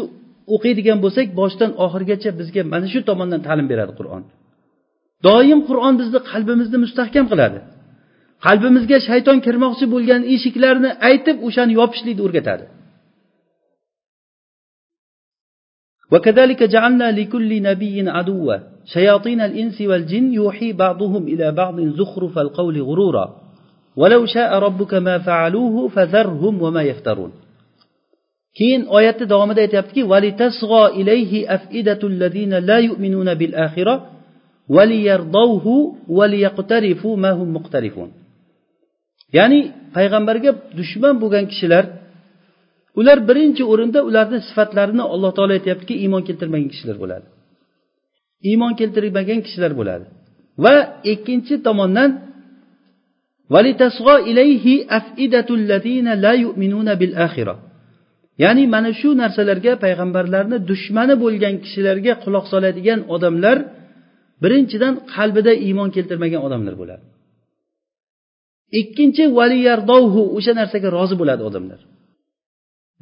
o'qiydigan bo'lsak boshidan oxirigacha bizga mana shu tomondan ta'lim beradi qur'on doim qur'on bizni qalbimizni mustahkam qiladi qalbimizga shayton kirmoqchi bo'lgan eshiklarni aytib o'shani yopishlikni o'rgatadi وكذلك جعلنا لكل نبي عدوا شياطين الإنس والجن يوحي بعضهم إلى بعض زخرف القول غرورا ولو شاء ربك ما فعلوه فذرهم وما يفترون keyin oyatni davomida aytyaptiki ilayhi afidatul ladina la yu'minuna bil axira waliyardawhu waliyaqtarifu ma hum muqtarifun ya'ni payg'ambarga dushman bo'lgan kishilar ular birinchi o'rinda ularni sifatlarini alloh taolo aytyaptiki iymon keltirmagan kishilar bo'ladi Iymon keltirmagan kishilar bo'ladi. Va ikkinchi tomondan ilayhi afidatul la yu'minuna bil ya'ni mana shu narsalarga payg'ambarlarni dushmani bo'lgan kishilarga quloq soladigan odamlar birinchidan qalbida iymon keltirmagan odamlar bo'ladi. Ikkinchi valiyardovhu o'sha narsaga rozi bo'ladi odamlar.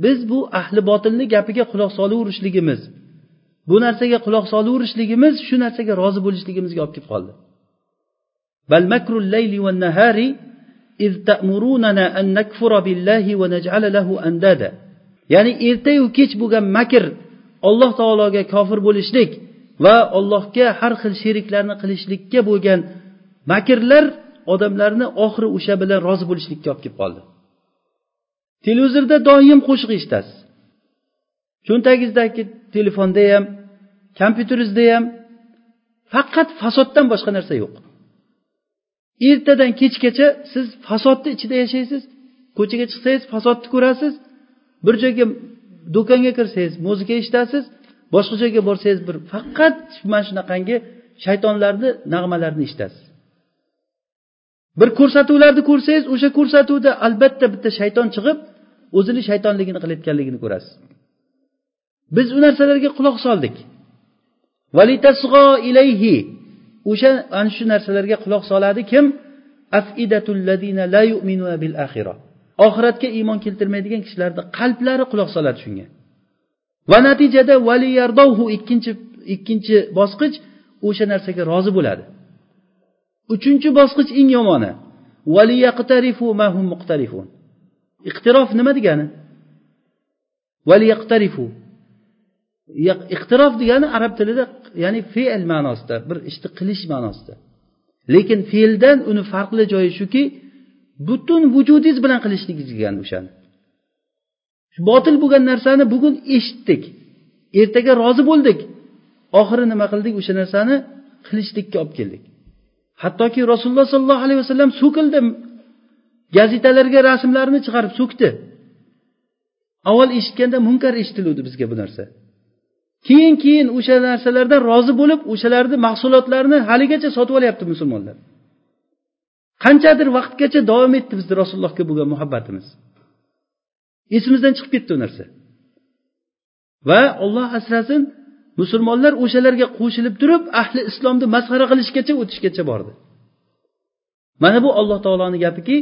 Biz bu ahli botilni gapiga quloq solaverishligimiz bu narsaga quloq solaverishligimiz shu narsaga rozi bo'lishligimizga olib kelib qoldi. Bal makrul layli wan nahari iz ta'murunana an nakfura billahi wa naj'ala lahu andada. Ya'ni ertayu kech bo'lgan makr alloh taologa kofir bo'lishlik va allohga har xil sheriklarni qilishlikka bo'lgan makrlar odamlarni oxiri o'sha bilan rozi bo'lishlikka olib kelib qoldi. Televizorda doim qo'shiq eshitasiz. Cho'ntagingizdagi telefonda ham kompyuteringizda ham faqat fasoddan boshqa narsa yo'q. Ertadan kechgacha siz fasodni ichida yashaysiz ko'chaga chiqsangiz fasodni ko'rasiz bir joyga do'konga kirsangiz muzika eshitasiz boshqa joyga borsangiz bir faqat mana shunaqangi shaytonlarni nag'malarini eshitasiz. Bir ko'rsatuvlarni ko'rsangiz o'sha ko'rsatuvda albatta bitta shayton chiqib o'zini shaytonligini qilayotganligini ko'rasiz. Biz u narsalarga quloq soldik. O'sha ana shu narsalarga quloq soladi kim? Afidatul ladina la bil oxiratga iymon keltirmaydigan kishilarni qalblari quloq soladi shunga. Va natijada valiyardovhu ikkinchi ikkinchi bosqich o'sha narsaga rozi bo'ladi. Uchinchi bosqich eng yomoni. Iqtirof nima degani? Iqtirof degani arab tilida ya'ni fe'l ma'nosida bir ishni qilish ma'nosida. Lekin fe'ldan uni farqli joyi shuki butun vujudingiz bilan qilishligingiz degani o'shani. Botil bo'lgan narsani bugun eshitdik. Ertaga rozi bo'ldik. Oxiri nima qildik? O'sha narsani qilishlikka olib keldik. Hattoki rasululloh sollallohu alayhi vasallam so'kildi gazetalarga rasmlarini chiqarib so'kdi avval eshitganda munkar eshitiluvdi bizga bu narsa. Keyin keyin o'sha narsalardan rozi bo'lib o'shalarni mahsulotlarini haligacha sotib olyapti musulmonlar. Qanchadir vaqtgacha davom etdi bizni rasulullohga bo'lgan muhabbatimiz. Esimizdan chiqib ketdi u narsa. Va olloh asrasin musulmonlar o'shalarga qo'shilib turib ahli islomni masxara qilishgacha o'tishgacha bordi. Mana bu alloh taoloni gapiki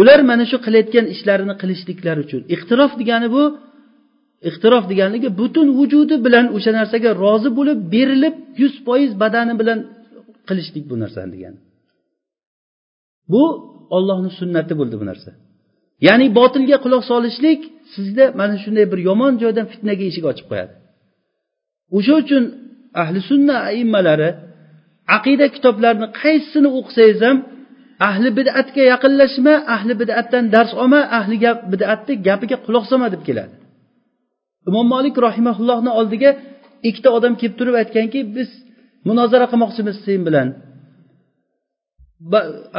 ular mana shu qilayotgan ishlarini qilishliklari uchun ixtirof degani bu ixtirof deganligi butun vujudi bilan o'sha narsaga rozi bo'lib berilib yuz foiz badani bilan qilishlik bu narsani degani bu ollohni sunnati bo'ldi bu narsa. Ya'ni botilga quloq solishlik sizda mana shunday bir yomon joydan fitnaga eshik ochib qo'yadi. O'sha uchun ahli sunna aimmalari aqida kitoblarini qaysisini o'qisangiz ham ahli bidatga yaqinlashma ahli bidatdan dars olma ahli gap bidatni gapiga quloq solma deb keladi. Imom molik rahimaullohni oldiga ikkita odam kelib turib aytganki biz munozara qilmoqchimiz sen bilan.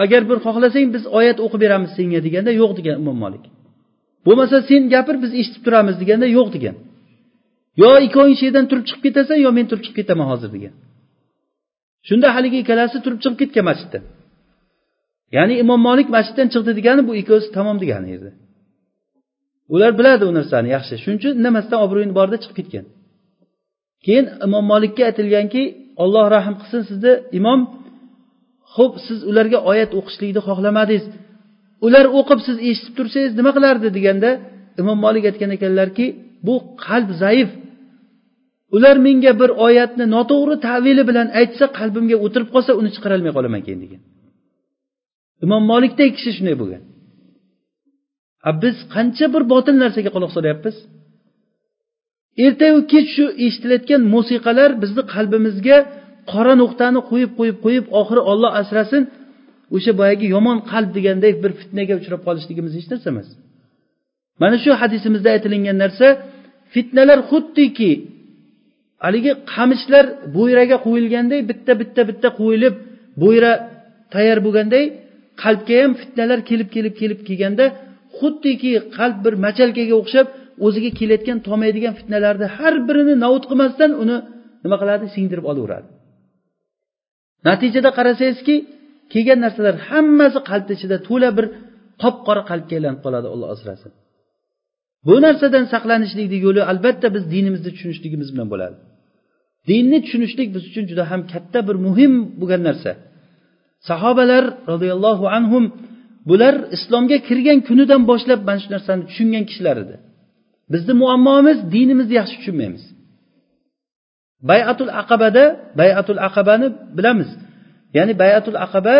Agar bir xohlasang biz oyat o'qib beramiz senga deganda yo'q degan imom molik bo'lmasa sen gapir biz eshitib turamiz deganda yo'q degan. Yo ikkoving shu yerdan turib chiqib ketasan yo men turib chiqib ketaman hozir degan. Shunda haligi ikkalasi turib chiqib ketgan masjiddan. Ya'ni imom molik masjiddan chiqdi degani bu ikkovsi tamom degani yerda ular biladi u narsani yaxshi. Shuning uchun indamasdan obro'yini borida chiqib ketgan. Keyin imom molikka aytilganki olloh rahm qilsin sizni imom ho'p siz ularga oyat o'qishlikni xohlamadingiz. Ular o'qib siz eshitib tursangiz nima qilardi deganda imom molik aytgan ekanlarki bu qalb zaif. Ular menga bir oyatni noto'g'ri tavili bilan aytsa qalbimga o'tirib qolsa uni chiqarolmay qolaman keyin degan. Imom molikdek kishi shunday bo'lgan. Biz qancha bir botil narsaga quloq solyapmiz? Ertayu kech shu eshitilayotgan musiqalar bizni qalbimizga qora nuqtani qo'yib qo'yib qo'yib oxiri olloh asrasin o'sha boyagi yomon qalb degandek bir fitnaga uchrab qolishligimiz hech narsa emas mana shu hadisimizda aytilingan narsa fitnalar xuddiki haligi qamishlar bo'yraga qo'yilganday bitta bitta bitta qo'yilib bo'yra tayyor bo'lganday qalbga ham fitnalar kelib kelib kelib kelganda xuddiki qalb bir machalkaga o'xshab o'ziga kelayotgan tomaydigan fitnalarni har birini navut qilmasdan uni nima qiladi singdirib olaveradi. Natijada qarasangizki kelgan narsalar hammasi qalbni ichida to'la bir qop qora qalbga aylanib qoladi alloh asrasin. Bu narsadan saqlanishlikni yo'li albatta biz dinimizni tushunishligimiz bilan bo'ladi. Dinni tushunishlik biz uchun juda ham katta bir muhim bo'lgan narsa. Sahobalar roziyallohu anhum bular islomga kirgan kunidan boshlab mana shu narsani tushungan kishilar edi. Bizni muammomiz dinimizni yaxshi tushunmaymiz. Bayatul aqabada bayatul aqabani bilamiz. Ya'ni bayatul aqaba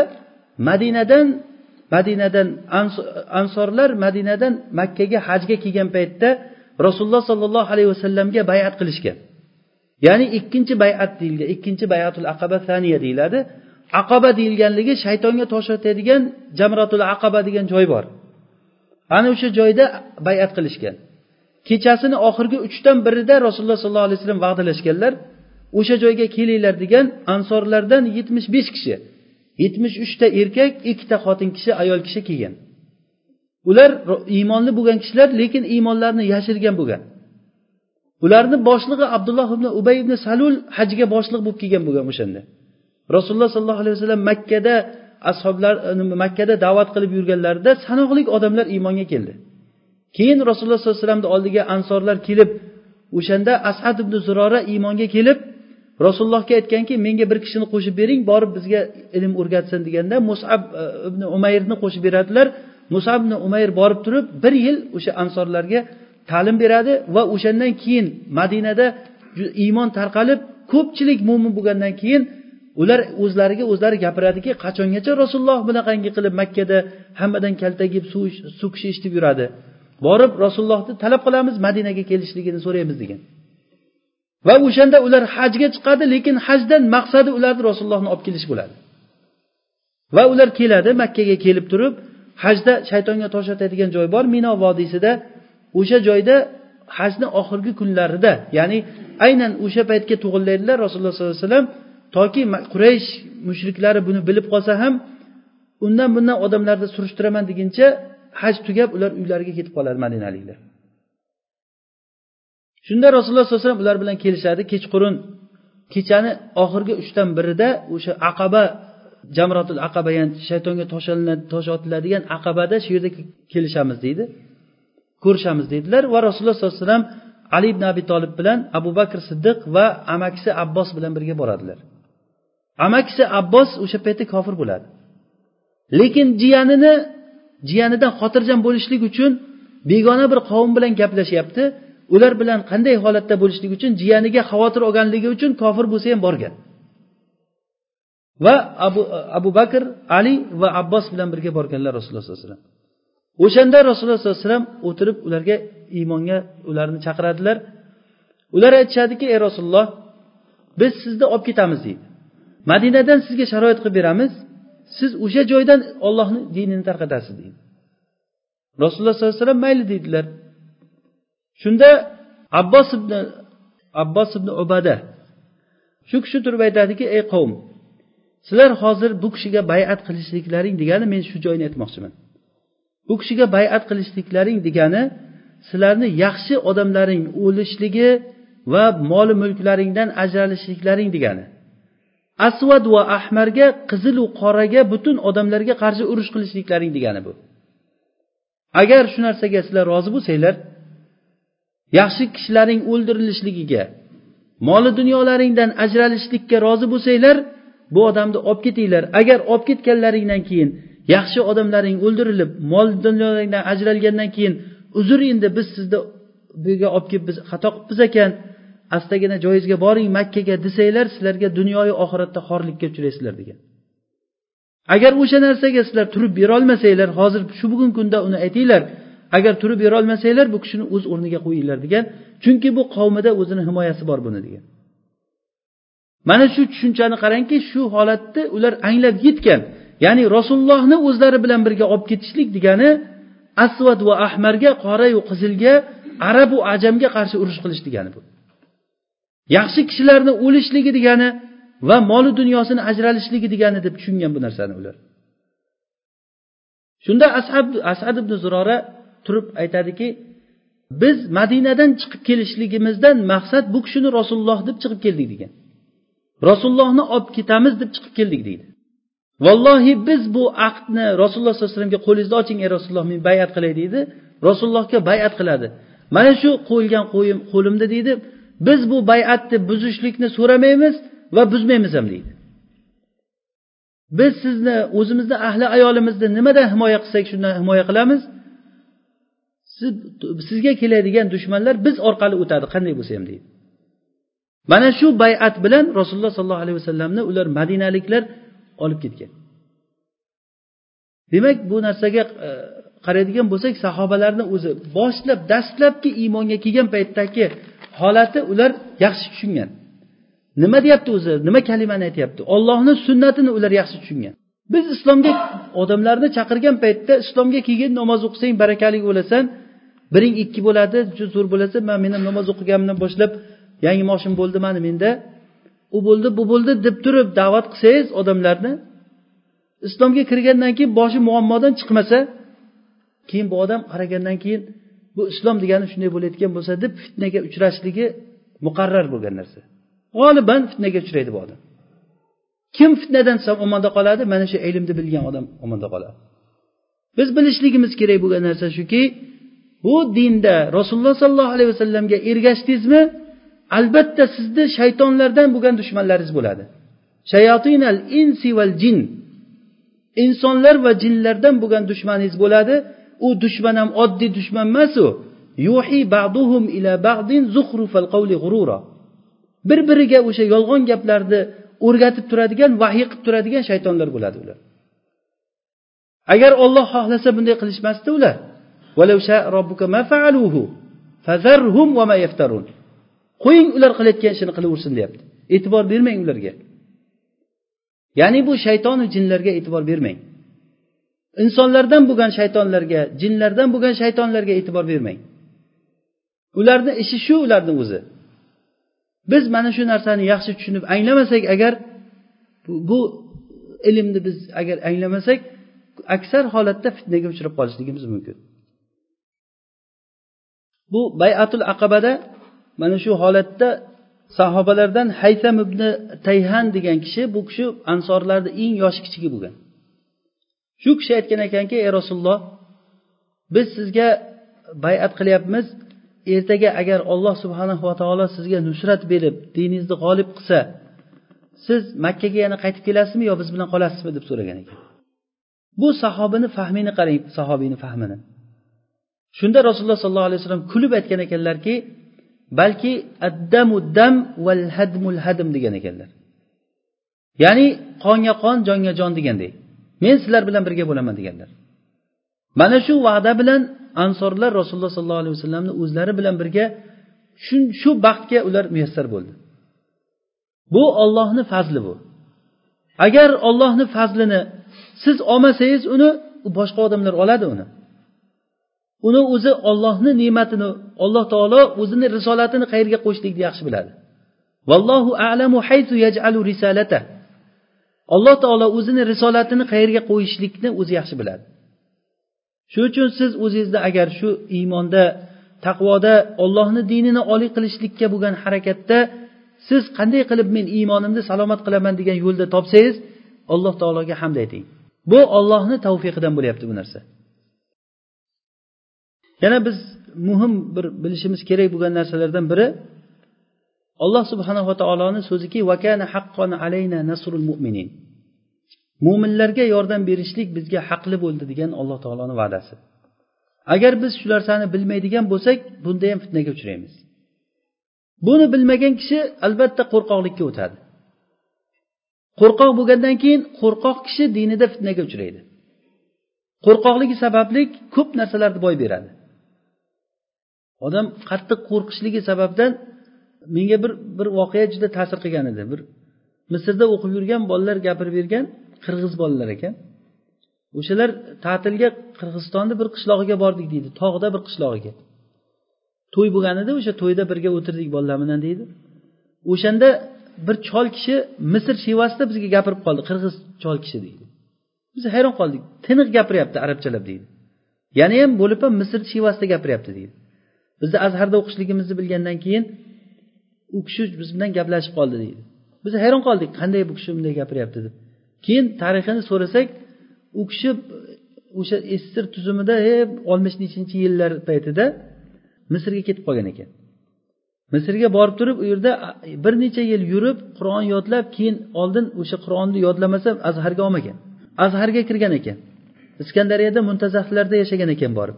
madinadan madinadan ansorlar madinadan makkaga hajga kelgan paytda rasululloh sollallohu alayhi vasallamga bayat qilishgan. Ya'ni ikkinchi bayat deyilgan ikkinchi bayatul aqaba saniya deyiladi. Aqaba deyilganligi shaytonga tosh otadigan jamratul aqaba degan joy bor. Ana o'sha joyda bayat qilishgan. Kechasini oxirgi uchdan birida rasululloh sollallohu alayhi vasallam va'dalashganlar o'sha joyga kelinglar degan ansorlardan yetmish besh kishi yetmish uchta erkak ikkita xotin kishi ayol kishi kelgan. Ular iymonli bo'lgan kishilar lekin iymonlarini yashirgan bo'lgan. Ularni boshlig'i abdulloh ibn ubay ibn salul hajga boshliq bo'lib kelgan bo'lgan o'shanda. Rasululloh sollallohu alayhi vasallam makkada ashoblar makkada da'vat qilib yurganlarida sanoqli odamlar iymonga keldi. Keyin rasululloh sollallohu alayhi vasallamni oldiga ansorlar kelib o'shanda asad ibn zurora iymonga kelib rasulullohga aytganki menga bir kishini qo'shib bering borib bizga ilm o'rgatsin deganda musab e, ibn umayrni qo'shib beradilar. Musab ibn umayr borib turib bir yil o'sha ansorlarga ta'lim beradi va o'shandan keyin madinada iymon tarqalib ko'pchilik mo'min bo'lgandan keyin ular o'zlariga o'zlari gapiradiki qachongacha rasululloh bunaqangi qilib makkada hammadan kaltagib suv suv kishi ichib yuradi? Borib rasulullohni talab qilamiz madinaga kelishligini so'raymiz degan. Va o'shanda ular hajga chiqadi lekin hajdan maqsadi ularni rasulullohni olib kelish bo'ladi. Va ular keladi makkaga kelib turib hajda shaytonga tosh otadigan joy bor mino vodiysida. O'sha joyda hajni oxirgi kunlarida ya'ni aynan o'sha paytga to'g'irlaydilar rasululloh sollallohu alayhi vasallam toki quraysh mushriklari buni bilib qolsa ham undan bundan odamlarni surishtiraman deguncha haj tugab ular uylariga ketib qoladi madinaliklar. Shunda rasululloh sallallohu alayhi vasallam ular bilan kelishadi. Kechqurun kechani oxirgi uchdan birida o'sha aqaba jamrotul aqaba ya'ni shaytonga tosh otiladigan aqabada shu yerda kelishamiz deydi. Ko'rishamiz deydilar va rasululloh sollallohu alayhi vasallam ali ibn abi tolib bilan abu bakr siddiq va amakisi abbos bilan birga boradilar. Amakisi abbos o'sha paytda kofir bo'ladi. Lekin jiyanini jiyanidan xotirjam bo'lishlik uchun begona bir qavm bilan gaplashyapti. Ular bilan qanday holatda bo'lishlik uchun jiyaniga xavotir olganligi uchun kofir bo'lsa ham borgan. Va abu abu bakr ali va abbos bilan birga borganlar rasululloh sollallohu alayhi vasallam. O'shanda rasululloh sollallohu alayhi vasallam o'tirib ularga iymonga ularni chaqiradilar. Ular aytishadiki ey rasululloh biz sizni olib ketamiz deydi. Madinadan sizga sharoit qilib beramiz. Siz o'sha joydan ollohni dinini tarqatasiz deydi. Rasululloh sollallohu alayhi vasallam mayli deydilar. Shunda abbos ibn abbos ibn ubada shu kishi turib aytadiki ey qavm sizlar hozir bu kishiga bayat qilishliklaring degani men shu joyni aytmoqchiman. Bu kishiga bayat qilishliklaring degani sizlarni yaxshi odamlaring o'lishligi va mol mulklaringdan ajralishliklaring degani. Asvad va ahmarga qizilu qoraga butun odamlarga qarshi urush qilishliklaring degani bu. Agar shu narsaga sizlar rozi bo'lsanglar yaxshi kishilaring o'ldirilishligiga moli dunyolaringdan ajralishlikka rozi bo'lsanglar bu odamni olib ketinglar. Agar olib ketganlaringdan keyin yaxshi odamlaring o'ldirilib mol dunyolaringdan ajralgandan keyin uzr endi biz sizni bu yerga olib kelib biz xato qilibmiz ekan. Astagina joyingizga boring makkaga desanglar sizlarga dunyoyu oxiratda xorlikka uchraysizlar degan. Agar o'sha narsaga sizlar turib berolmasanglar hozir shu bugungi kunda uni aytinglar agar turib berolmasanglar bu kishini o'z o'rniga qo'yinglar degan. Chunki bu qavmida o'zini himoyasi bor buni degan. Mana shu tushunchani qarangki shu holatni ular anglab yetgan. Ya'ni rasulullohni o'zlari bilan birga olib ketishlik degani asvad va ahmarga qorayu qizilga arabu ajamga qarshi urush qilish degani bu. Yaxshi kishilarni o'lishligi degani va moli dunyosini ajralishligi degani deb tushungan bu narsani ular. Shunda ashab asad ibn zurora turib aytadiki biz madinadan chiqib kelishligimizdan maqsad bu kishini rasululloh deb chiqib keldik degan. Rasulullohni olib ketamiz deb chiqib keldik deydi. Vallohi biz bu aqdni rasululloh sollallohu alayhi vasallamga qo'lingizni oching ey rasululloh men bayat qilay deydi. Rasulullohga bayat qiladi. Mana shu qo'yilgan qo'yim qo'limda deydi. Biz bu bayatni buzishlikni so'ramaymiz va buzmaymiz ham deydi. Biz sizni o'zimizni ahli ayolimizni nimadan himoya qilsak shundan himoya qilamiz? Siz sizga keladigan dushmanlar biz orqali o'tadi. Qanday bo'lsa ham deydi. Mana shu bayat bilan rasululloh sollallohu alayhi vasallamni ular madinaliklar olib ketgan. Demak bu narsaga e, qaraydigan bo'lsak sahobalarni o'zi boshlab dastlabki iymonga kelgan paytdagi holati ular yaxshi tushungan. Nima deyapti o'zi? Nima kalimani aytyapti? Ollohni sunnatini ular yaxshi tushungan. Biz islomga odamlarni chaqirgan paytda islomga kelgin namoz o'qisang barakali bo'lasan. Biring ikki bo'ladi zo'r bo'lasa man men ham namoz o'qiganimdan boshlab yangi moshin bo'ldi mana menda. U bo'ldi bu bo'ldi deb turib da'vat qilsangiz odamlarni islomga kirgandan keyin boshi muammodan chiqmasa keyin bu odam qaragandan keyin bu islom degani shunday bo'layotgan bo'lsa deb fitnaga uchrashligi muqarrar bo'lgan narsa. G'oliban fitnaga uchraydi bu odam. Kim fitnadan omonda qoladi? Mana shu ilmni bilgan odam omonda qoladi. Biz bilishligimiz kerak bo'lgan narsa shuki bu dinda rasululloh sollallohu alayhi vasallamga ergashdingizmi? Albatta sizni shaytonlardan bo'lgan dushmanlaringiz bo'ladi. Shayotinal insi val jin insonlar va jinlardan bo'lgan dushmaningiz bo'ladi. U dushman ham oddiy dushman emas u yuhi ba'duhum ila ba'din zuhrufal qawli g'urura bir biriga o'sha yolg'on gaplarni o'rgatib turadigan vahiy qilib turadigan shaytonlar bo'ladi ular. Agar olloh xohlasa bunday qilishmasdi ular. Qo'ying ular qilayotgan ishini qilaversin deyapti. E'tibor bermang ularga. Ya'ni bu shaytonu jinlarga e'tibor bermang. Insonlardan bo'lgan shaytonlarga jinlardan bo'lgan shaytonlarga e'tibor bermang. Ularni ishi shu ularni o'zi. Biz mana shu narsani yaxshi tushunib anglamasak agar bu, bu ilmni biz agar anglamasak aksar holatda fitnaga uchrab qolishligimiz mumkin. Bu bayatul aqabada mana shu holatda sahobalardan haysam ibn tayhan degan kishi bu kishi ansorlarni eng yoshi kichigi bo'lgan. Shu kishi aytgan ekanki ey rasululloh biz sizga bayat qilyapmiz. Ertaga agar alloh subhanahu va taolo sizga nusrat berib diningizni g'olib qilsa siz makkaga yana qaytib kelasizmi yo biz bilan qolasizmi? deb so'ragan ekan. Bu sahobini fahmini qarang sahobiyni fahmini. Shunda rasululloh sollallohu alayhi vasallam kulib aytgan ekanlarki balki addamu dam val hadmul hadm degan ekanlar. Ya'ni qonga qon jonga jon degandek. Men sizlar bilan birga bo'laman deganlar. Mana shu va'da bilan ansorlar rasululloh sollallohu alayhi vasallamni o'zlari bilan birga shu shu baxtga ular muyassar bo'ldi. Bu ollohni fazli bu. Agar ollohni fazlini siz olmasangiz uni boshqa odamlar oladi uni. Uni o'zi ollohni ne'matini alloh taolo o'zini risolatini qayerga qo'yishlikni yaxshi biladi. Vallohu alamu haytu yaj'alu risalata alloh taolo o'zini risolatini qayerga qo'yishlikni o'zi yaxshi biladi. Shuning uchun siz o'zingizni agar shu iymonda taqvoda ollohni dinini oliy qilishlikka bo'lgan harakatda siz qanday qilib men iymonimni salomat qilaman degan yo'lda topsangiz alloh taologa hamd ayting. Bu ollohni tavfiqidan bo'lyapti bu narsa. Yana biz muhim bir bilishimiz kerak bo'lgan narsalardan biri alloh subhanava taoloni so'ziki vakana haqqon alayna nasrul mu'minin. Mo'minlarga yordam berishlik bizga haqli bo'ldi degan alloh taoloni va'dasi. Agar biz shu narsani bilmaydigan bo'lsak bunda ham fitnaga uchraymiz. Buni bilmagan kishi albatta qo'rqoqlikka o'tadi. Qo'rqoq bo'lgandan keyin qo'rqoq kishi dinida fitnaga uchraydi. Qo'rqoqligi sababli ko'p narsalarni boy beradi. Odam qattiq qo'rqishligi sababdan menga bir bir voqea juda ta'sir qilgan edi. Bir misrda o'qib yurgan bolalar gapirib bergan qirg'iz bolalar ekan. O'shalar ta'tilga qirg'izistonni bir qishlog'iga bordik deydi tog'da bir qishlog'iga. To'y bo'lgan edi o'sha to'yda birga o'tirdik bolalar bilan deydi. O'shanda bir chol kishi misr shevasida bizga gapirib qoldi qirg'iz chol kishi deydi. Biz hayron qoldik tiniq gapiryapti arabchalab deydi. Yana ham bo'lib ham misr shevasida gapiryapti deydi. Bizni azharda o'qishligimizni bilgandan keyin u kishi biz bilan gaplashib qoldi deydi. Biz hayron qoldik qanday bu kishi bunday gapiryapti deb. Keyin tarixini so'rasak u kishi o'sha ssr tuzumida e oltmish nechinchi yillar paytida misrga ketib qolgan ekan. Misrga borib turib u yerda bir necha yil yurib qur'on yodlab keyin oldin o'sha qur'onni yodlamasa azharga olmagan. Azharga kirgan ekan. Iskandariyada muntazahlarda yashagan ekan borib.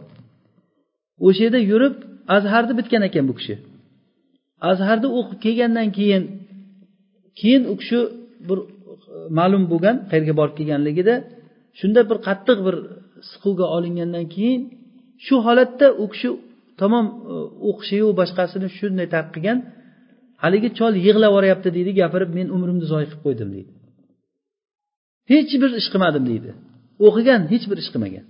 O'sha yerda yurib azharni bitgan ekan bu kishi. Azharni o'qib kelgandan keyin keyin u kishi bir e, ma'lum bo'lgan qayerga borib kelganligida shunda bir qattiq bir siquvga olingandan keyin shu holatda u kishi tamom e, o'qishiyu boshqasini shunday tark qilgan haligi chol yig'lab yuboryapti deydi gapirib men umrimni zoyi qilib qo'ydim deydi. Hech bir ish qilmadim deydi. O'qigan hech bir ish qilmagan.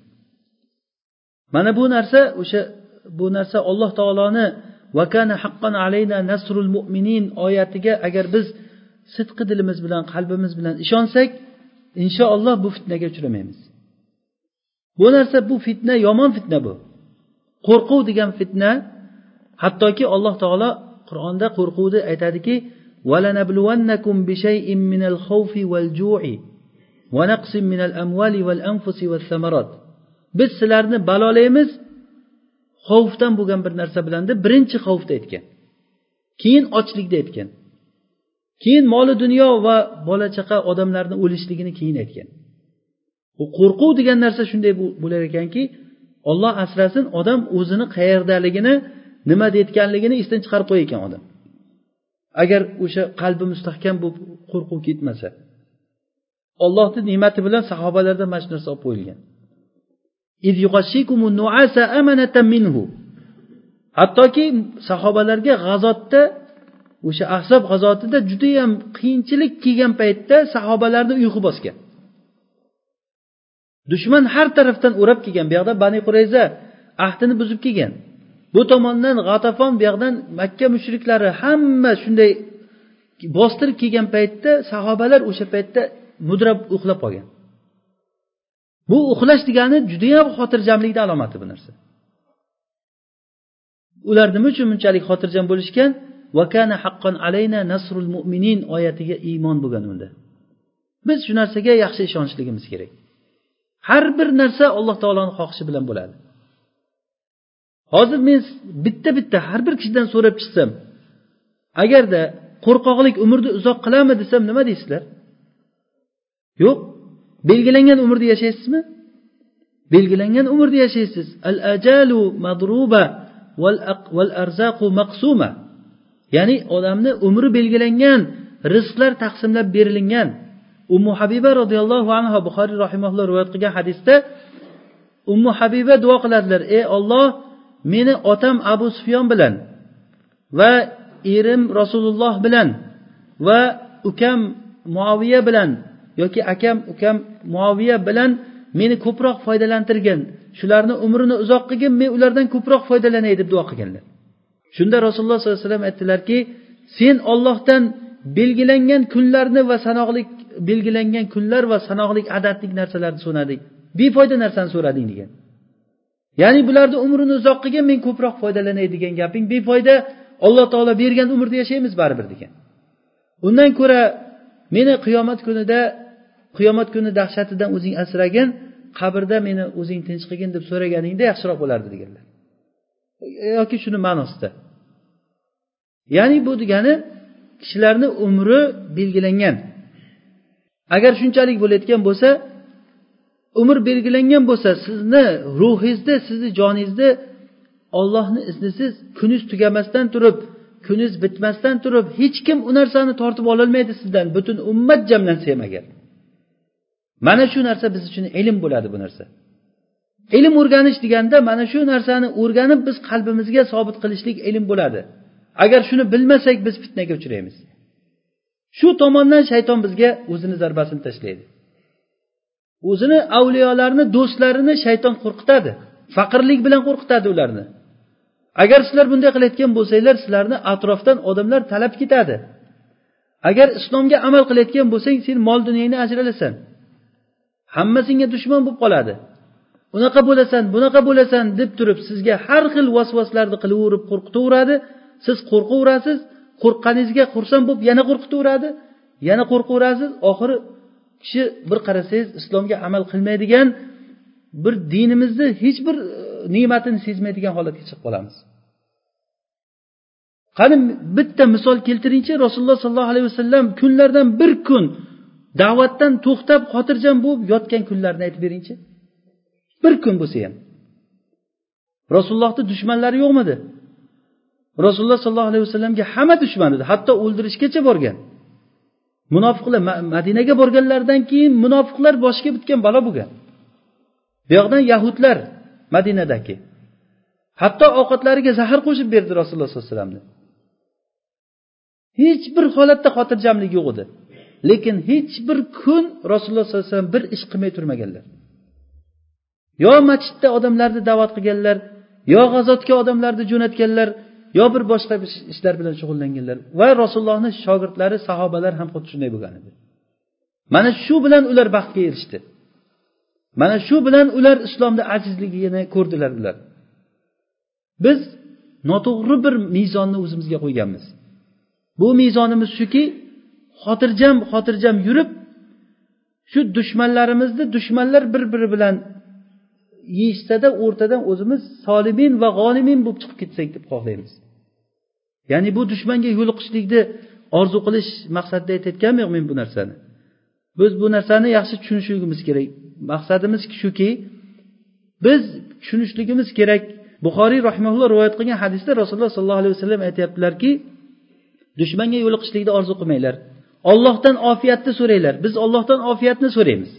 Mana bu narsa o'sha bu narsa alloh taoloni vakana haqqan alayna nasrul mu'minin oyatiga agar biz sidqi dilimiz bilan qalbimiz bilan ishonsak inshaalloh bu fitnaga uchramaymiz. Bu narsa bu fitna yomon fitna bu. Qo'rquv degan fitna hattoki alloh taolo qur'onda qo'rquvni aytadiki biz sizlarni balolaymiz xavfdan bo'lgan bir narsa bilan birinchi xavfda aytgan keyin ochlikda aytgan. Keyin moli dunyo va bola chaqa odamlarni o'lishligini keyin aytgan. Bu qo'rquv degan narsa shunday bo'lar ekanki olloh asrasin odam o'zini qayerdaligini nima deyotganligini esdan chiqarib qo'yar ekan odam. Agar o'sha qalbi mustahkam bo'lib qo'rquv ketmasa. Ollohni ne'mati bilan sahobalarda mana shu narsa olib qo'yilgan. Hattoki sahobalarga g'azotda o'sha ahzob g'azotida judayam qiyinchilik kelgan paytda sahobalarni uyqu bosgan. Dushman har tarafdan o'rab kelgan bu yoqda bani qurayza ahdini buzib kelgan. Bu tomondan g'atafon bu yoqdan makka mushriklari hamma shunday bostirib kelgan paytda sahobalar o'sha paytda mudrab uxlab qolgan. Bu uxlash degani judayam xotirjamlikni alomati bu narsa. Ular nima uchun bunchalik xotirjam bo'lishgan? Vakana haqqon alayna nasrul mu'minin oyatiga iymon bo'lgan unda. Biz shu narsaga yaxshi ishonishligimiz kerak. Har bir narsa alloh taoloni xohishi bilan bo'ladi. Hozir men bitta bitta har bir kishidan so'rab chiqsam agarda qo'rqoqlik umrni uzoq qiladimi desam nima deysizlar? Yo'q. Belgilangan umrda yashaysizmi? Belgilangan umrda yashaysiz al ajalu madruba val arzaqu maqsuma. Ya'ni odamni umri belgilangan rizqlar taqsimlab berilingan. Ummu habiba roziyallohu anhu buxoriy rahimaulloh rivoyat qilgan hadisda ummu habiba duo qiladilar ey olloh meni otam abu sufyon bilan va erim rasululloh bilan va ukam muoviya bilan yoki akam ukam muoviya bilan meni ko'proq foydalantirgin shularni umrini uzoq qilgin men ulardan ko'proq foydalanay deb duo qilganlar. Shunda rasululloh sollallohu alayhi vasallam aytdilarki sen ollohdan belgilangan kunlarni va sanoqli belgilangan kunlar va sanoqli adadlik narsalarni so'rading befoyda narsani so'rading degan. Ya'ni bularni umrini uzoq qilgin men ko'proq foydalanay degan gaping befoyda alloh taolo bergan umrda yashaymiz baribir degan. Undan ko'ra meni qiyomat kunida qiyomat kuni dahshatidan o'zing asragin qabrda meni o'zing tinch qilgin deb so'raganingda yaxshiroq bo'lardi deganlar. Yoki shuni ma'nosida. Ya'ni bu degani kishilarni umri belgilangan. Agar shunchalik bo'layotgan bo'lsa umr belgilangan bo'lsa sizni ruhingizni sizni joningizni ollohni iznisiz kuningiz tugamasdan turib kuningiz bitmasdan turib hech kim u narsani tortib ololmaydi sizdan. Butun ummat jamlansa ham agar. Mana shu narsa biz uchun ilm bo'ladi bu narsa. Ilm o'rganish deganda mana shu narsani o'rganib biz qalbimizga sobit qilishlik ilm bo'ladi. Agar shuni bilmasak biz fitnaga uchraymiz. Shu tomondan shayton bizga o'zini zarbasini tashlaydi. O'zini avliyolarni do'stlarini shayton qo'rqitadi faqirlik bilan qo'rqitadi ularni. Agar sizlar bunday qilayotgan bo'lsanglar sizlarni atrofdan odamlar talab ketadi. Agar islomga amal qilayotgan bo'lsang sen mol dunyangni ajralasan. Hamma senga dushman bo'lib qoladi. Unaqa bo'lasan bunaqa bo'lasan deb turib sizga har xil vasvaslarni qilaverib qo'rqitaveradi. Siz qo'rqaverasiz qo'rqqaningizga xursand bo'lib yana qo'rqitaveradi yana qo'rqaverasiz. Oxiri kishi bir qarasangiz islomga amal qilmaydigan bir dinimizni hech bir e, ne'matini sezmaydigan holatga chiqib qolamiz. Qani bitta misol keltiringchi rasululloh sollallohu alayhi vasallam kunlardan bir kun da'vatdan to'xtab xotirjam bo'lib yotgan kunlarini aytib beringchi. Bir kun bo'lsa ham. Rasulullohni dushmanlari yo'qmidi? Rasululloh sollallohu alayhi vasallamga hamma dushman edi hatto o'ldirishgacha borgan. Munofiqlar madinaga borganlaridan keyin munofiqlar boshiga bitgan balo bo'lgan. Bu yoqdan yahudlar madinadagi hatto ovqatlariga zahar qo'shib berdi rasululloh sollallohu alayhi vasallamni. Hech bir holatda xotirjamlik yo'q edi. Lekin hech bir kun rasululloh sollallohu alayhi vasallam bir ish qilmay turmaganlar. Yo masjidda odamlarni da'vat qilganlar yo g'azotga odamlarni jo'natganlar yo bir boshqa ishlar bilan shug'ullanganlar. Va rasulullohni shogirdlari sahobalar ham xuddi shunday bo'lgan edi. Mana shu bilan ular baxtga erishdi. Mana shu bilan ular islomni ajizligini ko'rdilar ular. Biz noto'g'ri bir mezonni o'zimizga qo'yganmiz. Bu mezonimiz shuki xotirjam xotirjam yurib shu dushmanlarimizni dushmanlar bir biri bilan yeyishsada o'rtadan o'zimiz solimin va g'olimin bo'lib chiqib ketsak deb xohlaymiz. Ya'ni bu dushmanga yo'liqishlikni orzu qilish maqsadida aytayotganmi yo'q men bu narsani? Biz bu narsani yaxshi tushunishligimiz kerak. Maqsadimiz shuki biz tushunishligimiz kerak. Buxoriy rahimaulloh rivoyat qilgan hadisda rasululloh sollallohu alayhi vasallam aytyaptilarki dushmanga yo'liqishlikni orzu qilmanglar. Ollohdan ofiyatni so'ranglar. Biz ollohdan ofiyatni so'raymiz.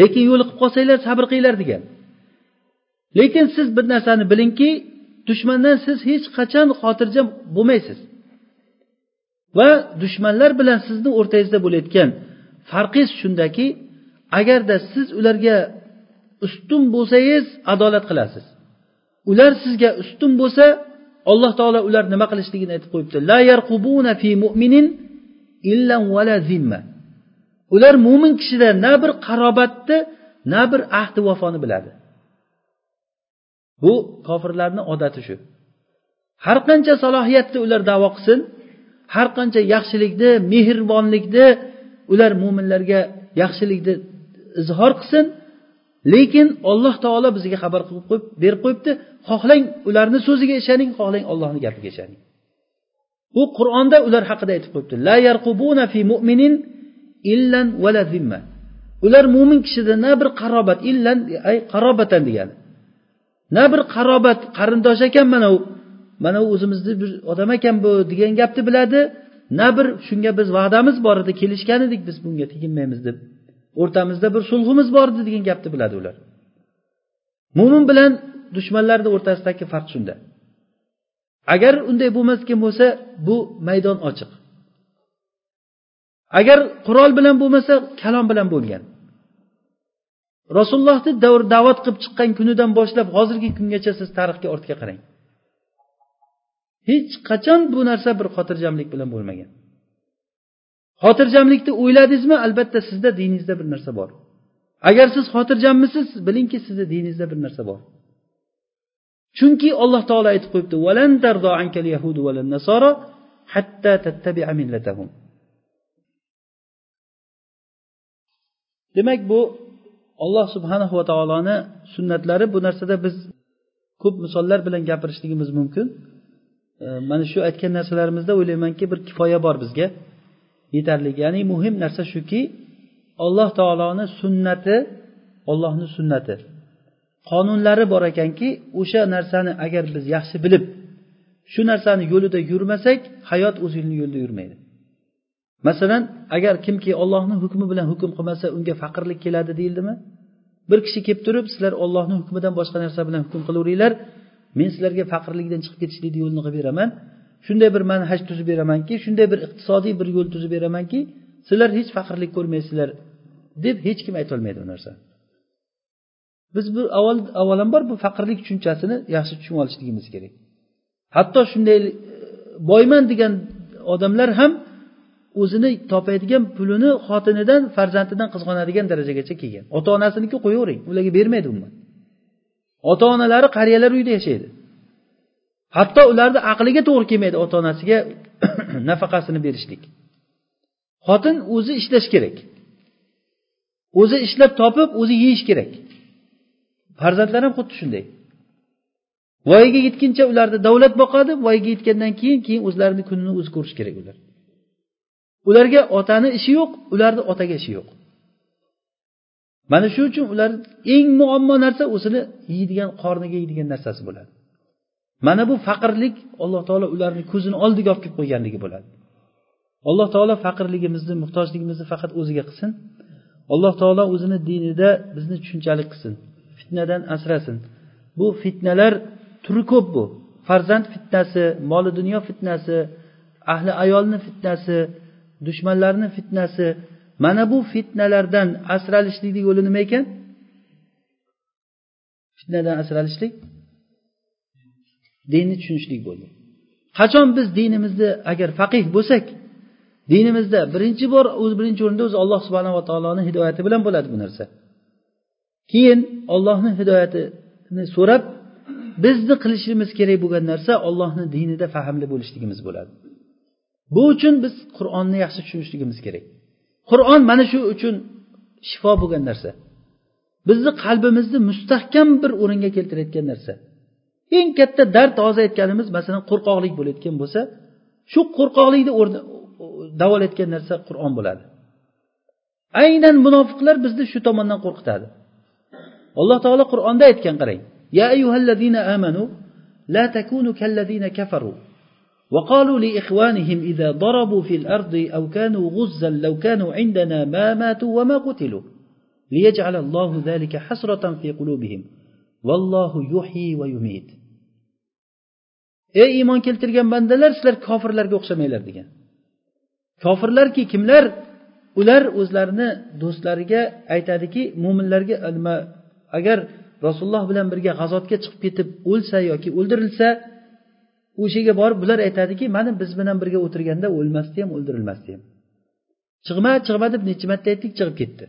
Lekin yo'liqib qolsanglar sabr qilinglar degan. Lekin siz bir narsani bilingki dushmandan siz hech qachon xotirjam bo'lmaysiz. Va dushmanlar bilan sizni o'rtangizda bo'layotgan farqingiz shundaki agarda siz ularga ustun bo'lsangiz adolat qilasiz. Ular sizga ustun bo'lsa alloh taolo ular nima qilishligini aytib qo'yibdi. La yarqubuna fi mu'minin illan vala zimma. Ular mo'min kishida na bir qarobatni na bir ahdi vafoni biladi. Bu kofirlarni odati shu. Har qancha salohiyatni ular davo qilsin har qancha yaxshilikni mehribonlikni ular mo'minlarga yaxshilikni izhor qilsin lekin alloh taolo bizga xabar qilib qo'yib berib qo'yibdi xohlang ularni so'ziga ishoning xohlang ollohni gapiga ishoning. U qur'onda ular haqida aytib qo'yibdi. La yarqubuna fi mu'minin illan vala zimma. Ular mo'min kishida na bir qarobat illan ay qarobatan degani na bir qarobat qarindosh ekan mana u. Mana u o'zimizni bir odam ekan bu degan gapni biladi. Na bir shunga biz va'damiz bor edi kelishgan edik biz bunga teginmaymiz deb. O'rtamizda bir sulhimiz bor edi degan gapni biladi ular. Mo'min bilan dushmanlarni o'rtasidagi farq shunda. Agar unday bo'lmasgan bo'lsa bu maydon ochiq. Agar qurol bilan bo'lmasa kalom bilan bo'lgan. Rasulullohni davr da'vat qilib chiqqan kunidan boshlab hozirgi kungacha siz tarixga ortga qarang. Hech qachon bu narsa bir xotirjamlik bilan bo'lmagan. Xotirjamlikni o'yladingizmi? Albatta sizda diningizda bir narsa bor. Agar siz xotirjammisiz bilingki sizni diningizda bir narsa bor. Chunki alloh taolo aytib qo'yibdi demak bu olloh subhanahu va taoloni sunnatlari bu narsada biz ko'p misollar bilan gapirishligimiz mumkin. Mana shu aytgan narsalarimizda o'ylaymanki bir kifoya bor bizga. Yetarli ya'ni muhim narsa shuki alloh taoloni sunnati ollohni sunnati. Qonunlari bor ekanki o'sha narsani agar biz yaxshi bilib shu narsani yo'lida yurmasak hayot o'zini yo'lida yurmaydi. Masalan agar kimki ollohni hukmi bilan hukm qilmasa unga faqirlik keladi deyildimi? Bir kishi kelib turib sizlar ollohni hukmidan boshqa narsa bilan hukm qilaveringlar men sizlarga faqirlikdan chiqib ketishlikni yo'lini qilib beraman. Shunday bir manhaj tuzib beramanki shunday bir iqtisodiy bir yo'l tuzib beramanki sizlar hech faqirlik ko'rmaysizlar deb hech kim aytolmaydi bu narsani biz bu avval avvalambor bu faqirlik tushunchasini yaxshi tushunib olishligimiz kerak. Hatto shunday e, boyman degan odamlar ham o'zini topadigan pulini xotinidan farzandidan qizg'onadigan darajagacha kelgan. Ota onasiniki qo'yavering ularga bermaydi umuman. Ota onalari qariyalar uyida yashaydi. Hatto ularni aqliga to'g'ri kelmaydi ota onasiga nafaqasini berishlik. Xotin o'zi ishlash kerak. O'zi ishlab topib o'zi yeyish kerak. Farzandlar ham xuddi shunday. Voyaga yetguncha ularni davlat boqadi voyaga yetgandan keyin keyin o'zlarini kunini o'zi ko'rish kerak ular. Ularga otani ishi yo'q ularni otaga ishi yo'q. Mana shuning uchun ular eng muammo narsa o'zini yeydigan qorniga yeydigan narsasi bo'ladi. Mana bu faqirlik alloh taolo ularni ko'zini oldiga olib kelib qo'yganligi bo'ladi. Alloh taolo faqirligimizni muhtojligimizni faqat o'ziga qilsin. Alloh taolo o'zini dinida bizni tushunchali qilsin. Fitnadan asrasin. Bu fitnalar turi ko'p bu. Farzand fitnasi moli dunyo fitnasi ahli ayolni fitnasi dushmanlarni fitnasi. Mana bu fitnalardan asralishlikni yo'li nima ekan? Fitnadan asralishlik? Dinni tushunishlik bo'ldi. Qachon biz dinimizni agar faqih bo'lsak dinimizda birinchi bor o'zi birinchi o'rinda o'zi alloh subhanava taoloni hidoyati bilan bo'ladi bu narsa. Keyin ollohni hidoyatini so'rab bizni qilishimiz kerak bo'lgan narsa ollohni dinida fahmli bo'lishligimiz bo'ladi. Bu uchun biz qur'onni yaxshi tushunishligimiz kerak. Qur'on mana shu uchun shifo bo'lgan narsa. Bizni qalbimizni mustahkam bir o'ringa keltirayotgan narsa. Eng katta dard hozir aytganimiz masalan qo'rqoqlik bo'layotgan bo'lsa shu qo'rqoqlikni davolayotgan narsa qur'on bo'ladi. Aynan munofiqlar bizni shu tomondan qo'rqitadi. alloh taolo qur'onda aytgan qarang ya ayyuhallazina amanu la takunu kallazina kafaru وقالوا لإخوانهم إذا ضربوا في الأرض أو كانوا غزا لو كانوا عندنا ما ماتوا وما قتلوا ليجعل الله ذلك حسرة في قلوبهم والله يحيي ويميت ey iymon keltirgan bandalar sizlar kofirlarga o'xshamanglar degan kofirlarki kimlar ular o'zlarini do'stlariga aytadiki mo'minlarga nima agar rasululloh bilan birga g'azotga chiqib ketib o'lsa yoki o'ldirilsa o'sha yerga borib bular aytadiki mana biz bilan birga o'tirganda o'lmasdi ham o'ldirilmasdi ham. Chiqma chiqma deb necha marta aytdik chiqib ketdi.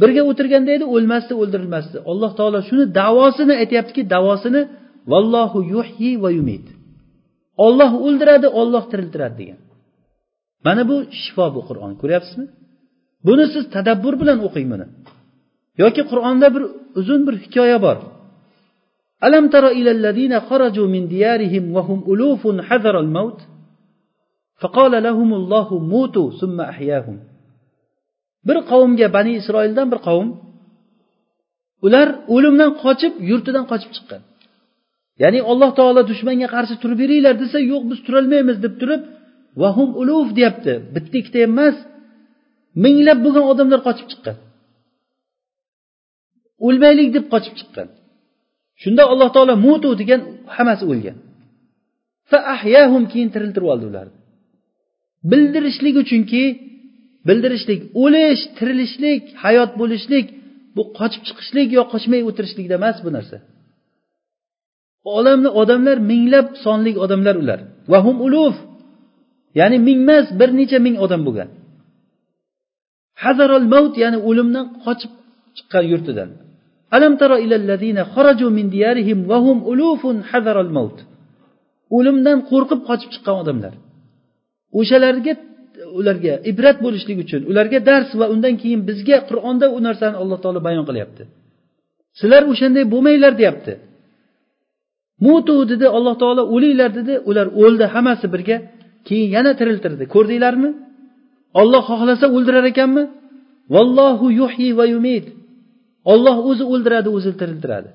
Birga o'tirganda edi o'lmasdi o'ldirilmasdi. Alloh taolo shuni davosini aytyaptiki davosini vallohu yuhyi va yumid olloh o'ldiradi olloh tiriltiradi degan. Mana bu shifo bu qur'on ko'ryapsizmi? Buni siz tadabbur bilan o'qing buni. yoki qur'onda bir uzun bir hikoya bor. Alam tara ilalladina kharaju min diyarihim wa hum ulufun hazaral maut faqala lahumullohu mutu thumma ahyahum. Bir qavmga bani isroildan bir qavm ular o'limdan qochib yurtidan qochib chiqqan. Ya'ni alloh taolo dushmanga qarshi turib beringlar desa yo'q biz turolmaymiz deb turib vahum uluf deyapti. Bitta ikkita emas minglab bo'lgan odamlar qochib chiqqan. O'lmaylik deb qochib chiqqan. Shunda alloh taolo mutu degan hammasi o'lgan. Keyin tiriltirib oldi ularni. Bildirishlik uchunki bildirishlik o'lish tirilishlik hayot bo'lishlik bu qochib chiqishlik yo qochmay o'tirishlikda emas bu narsa. Olamni odamlar minglab sonli odamlar ular. Vahum uluf ya'ni mingmas bir necha ming odam bo'lgan. Hazarol maut ya'ni o'limdan qochib chiqqan yurtidan. Alam tara ilallazina kharaju min diyarihim vahum ulufun hazarol maut o'limdan qo'rqib qochib chiqqan odamlar. O'shalarga ularga ibrat bo'lishlik uchun ularga dars va undan keyin bizga qur'onda u narsani alloh taolo bayon qilyapti. Sizlar o'shanday bo'lmanglar deyapti. Mutu dedi alloh taolo o'linglar dedi ular o'ldi hammasi birga keyin yana tiriltirdi. Ko'rdinglarmi? Olloh xohlasa o'ldirar ekanmi? Vallohu yuhyi va yumid olloh o'zi o'ldiradi o'zi tiriltiradi.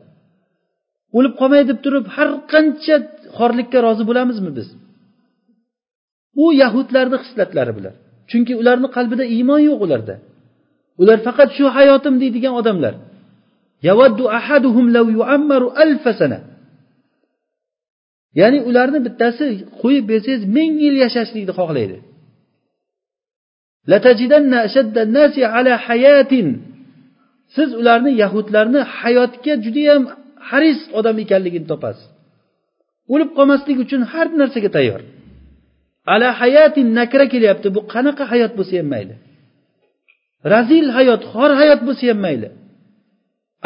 O'lib qolmay deb turib har qancha xorlikka rozi bo'lamizmi biz? Bu yahudlarni hislatlari bular. Chunki ularni qalbida iymon yo'q ularda. Ular faqat shu hayotim deydigan odamlar. Ya'ni ularni bittasi qo'yib bersangiz ming yil yashashlikni xohlaydi. Siz ularni yahudlarni hayotga judayam haris odam ekanligini topasiz. O'lib qolmaslik uchun har narsaga tayyor. Ala hayatin nakra kelyapti. Bu qanaqa hayot bo'lsa ham mayli. Razil hayot xor hayot bo'lsa ham mayli.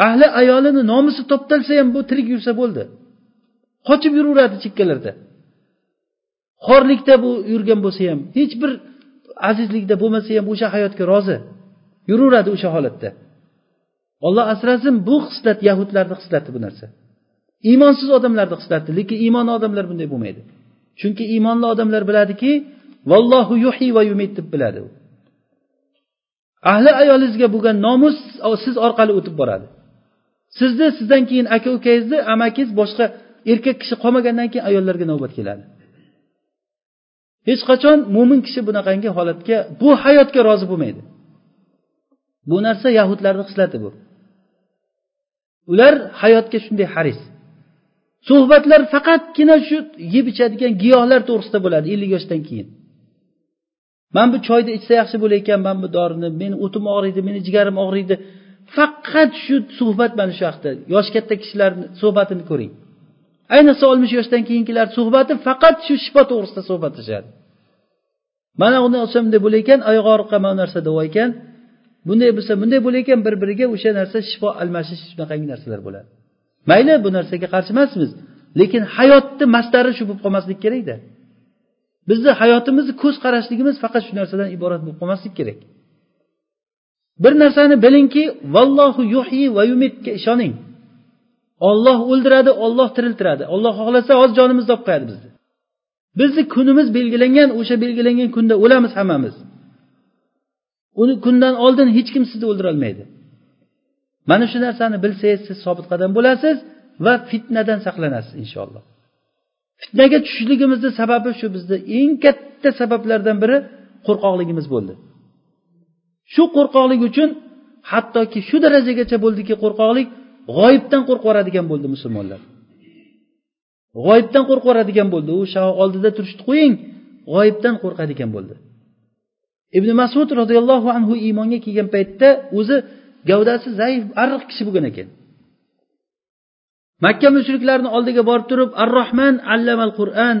Ahli ayolini nomusi toptalsa ham bu tirik yursa bo'ldi. Qochib yuraveradi chekkalarda. Xorlikda bu yurgan bo'lsa ham hech bir azizlikda bo'lmasa ham o'sha hayotga rozi. Yuraveradi o'sha holatda. Olloh asrasin bu xislat yahudlarni xislati bu narsa. Iymonsiz odamlarni xislati lekin iymonli odamlar bunday bo'lmaydi. Chunki iymonli odamlar biladiki vallohu yuhi va yumid deb biladi u. Ahli ayolingizga bo'lgan nomus siz orqali o'tib boradi. Sizni sizdan keyin aka ukangizni amakingiz boshqa erkak kishi qolmagandan keyin ayollarga navbat keladi. Hech qachon mo'min kishi bunaqangi holatga bu hayotga rozi bo'lmaydi. Bu narsa yahudlarni xislati bu. Ular hayotga shunday haris. Suhbatlar faqatgina shu yeb ichadigan giyohlar to'g'risida bo'ladi ellik yoshdan keyin. Man bu choyni ichsa yaxshi bo'lar ekan man bu dorini meni o'tim og'riydi meni jigarim og'riydi. Faqat shu suhbat mana shu haqda yosh katta kishilarni suhbatini ko'ring. Ayniqsa oltmish yoshdan keyingilar suhbati faqat shu shifo to'g'risida suhbatlashadi. Mana uni olsam bunday bo'lar ekan oyoq og'riqqa mana bu narsa davo ekan. Bunday bo'lsa bunday bo'lar ekan bir biriga o'sha narsa shifo almashish shunaqangi narsalar bo'ladi. Mayli bu narsaga qarshi emasmiz lekin hayotni mastari shu bo'lib qolmasligi kerakda. Bizni hayotimizni ko'z qarashligimiz faqat shu narsadan iborat bo'lib qolmasligi kerak. Bir narsani bilingki vallohu yuhyi va yumitga ishoning. Olloh o'ldiradi olloh tiriltiradi. Olloh xohlasa hozir jonimizni olib qo'yadi bizni. Bizni kunimiz belgilangan o'sha belgilangan kunda o'lamiz hammamiz. Uni kundan oldin hech kim sizni o'ldirolmaydi. Mana shu narsani bilsangiz siz sobit qadam bo'lasiz va fitnadan saqlanasiz inshaalloh. Fitnaga tushishligimizni sababi shu bizni eng katta sabablardan biri qo'rqoqligimiz bo'ldi. Shu qo'rqoqlik uchun hattoki shu darajagacha bo'ldiki qo'rqoqlik g'oyibdan qo'rqib bo'ldi musulmonlar. G'oyibdan qo'rqib yuboradigan bo'ldi. U oldida turishni qo'ying g'oyibdan qo'rqadigan bo'ldi. Ibn masud roziyallohu anhu iymonga kelgan paytda o'zi gavdasi zaif arriq kishi bo'lgan ekan. Makka mushriklarini oldiga borib turib ar rohman allamal qur'an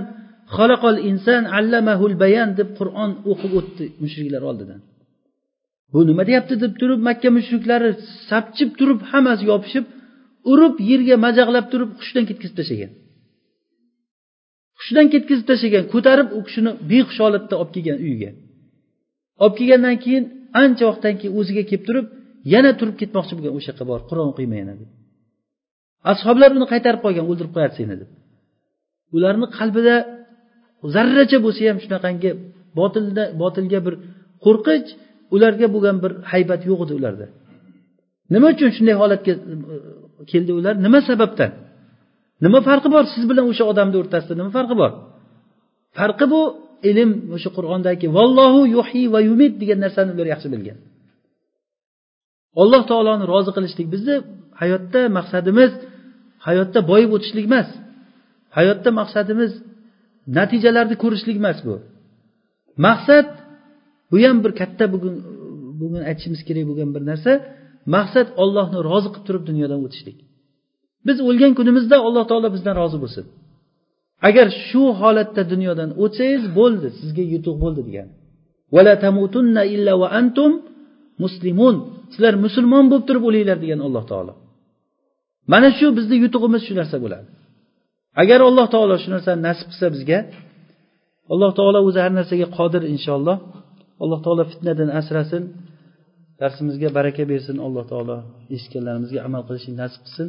xalaqol inson allamahul bayan deb qur'on o'qib o'tdi mushriklar oldidan. Bu nima deyapti? deb turib makka mushriklari sapchib turib hammasi yopishib urib yerga majaqlab turib hushdan ketkazib tashlagan. Hushdan ketkazib tashlagan ko'tarib u kishini behush holatda olib kelgan uyiga. Olib kelgandan keyin ancha vaqtdan keyin o'ziga kelib turib yana turib ketmoqchi bo'lgan o'sha yoqqa bor qur'on o'qiyman yana deb. Ashoblar uni qaytarib qo'ygan o'ldirib qo'yadi seni deb. Ularni qalbida zarracha bo'lsa ham shunaqangi botilda botilga bir qo'rqinch ularga bo'lgan bir haybat yo'q edi ularda. Nima uchun shunday holatga e, keldi ular? Nima sababdan? Nima farqi bor siz bilan o'sha odamni o'rtasida? Nima farqi bor? Farqi bu ilm o'sha qur'ondagi vallohu yuhi va yumit degan narsani ular yaxshi bilgan. Alloh taoloni rozi qilishlik bizni hayotda maqsadimiz hayotda boyib o'tishlik emas. Hayotda maqsadimiz natijalarni ko'rishlik emas bu. Maqsad bu ham bir katta bugun bugun aytishimiz kerak bo'lgan bir narsa. Maqsad ollohni rozi qilib turib dunyodan o'tishlik. Biz o'lgan kunimizda alloh taolo bizdan rozi bo'lsin. Agar shu holatda dunyodan o'tsangiz bo'ldi sizga yutuq bo'ldi degani illa va antum muslimun. Sizlar musulmon bo'lib turib o'linglar degan alloh taolo. Mana shu bizni yutug'imiz shu narsa bo'ladi. Agar alloh taolo shu narsani nasib qilsa bizga alloh taolo o'zi har narsaga qodir inshaalloh. Alloh taolo fitnadan asrasin darsimizga baraka bersin alloh taolo eshitganlarimizga amal qilishni nasib qilsin.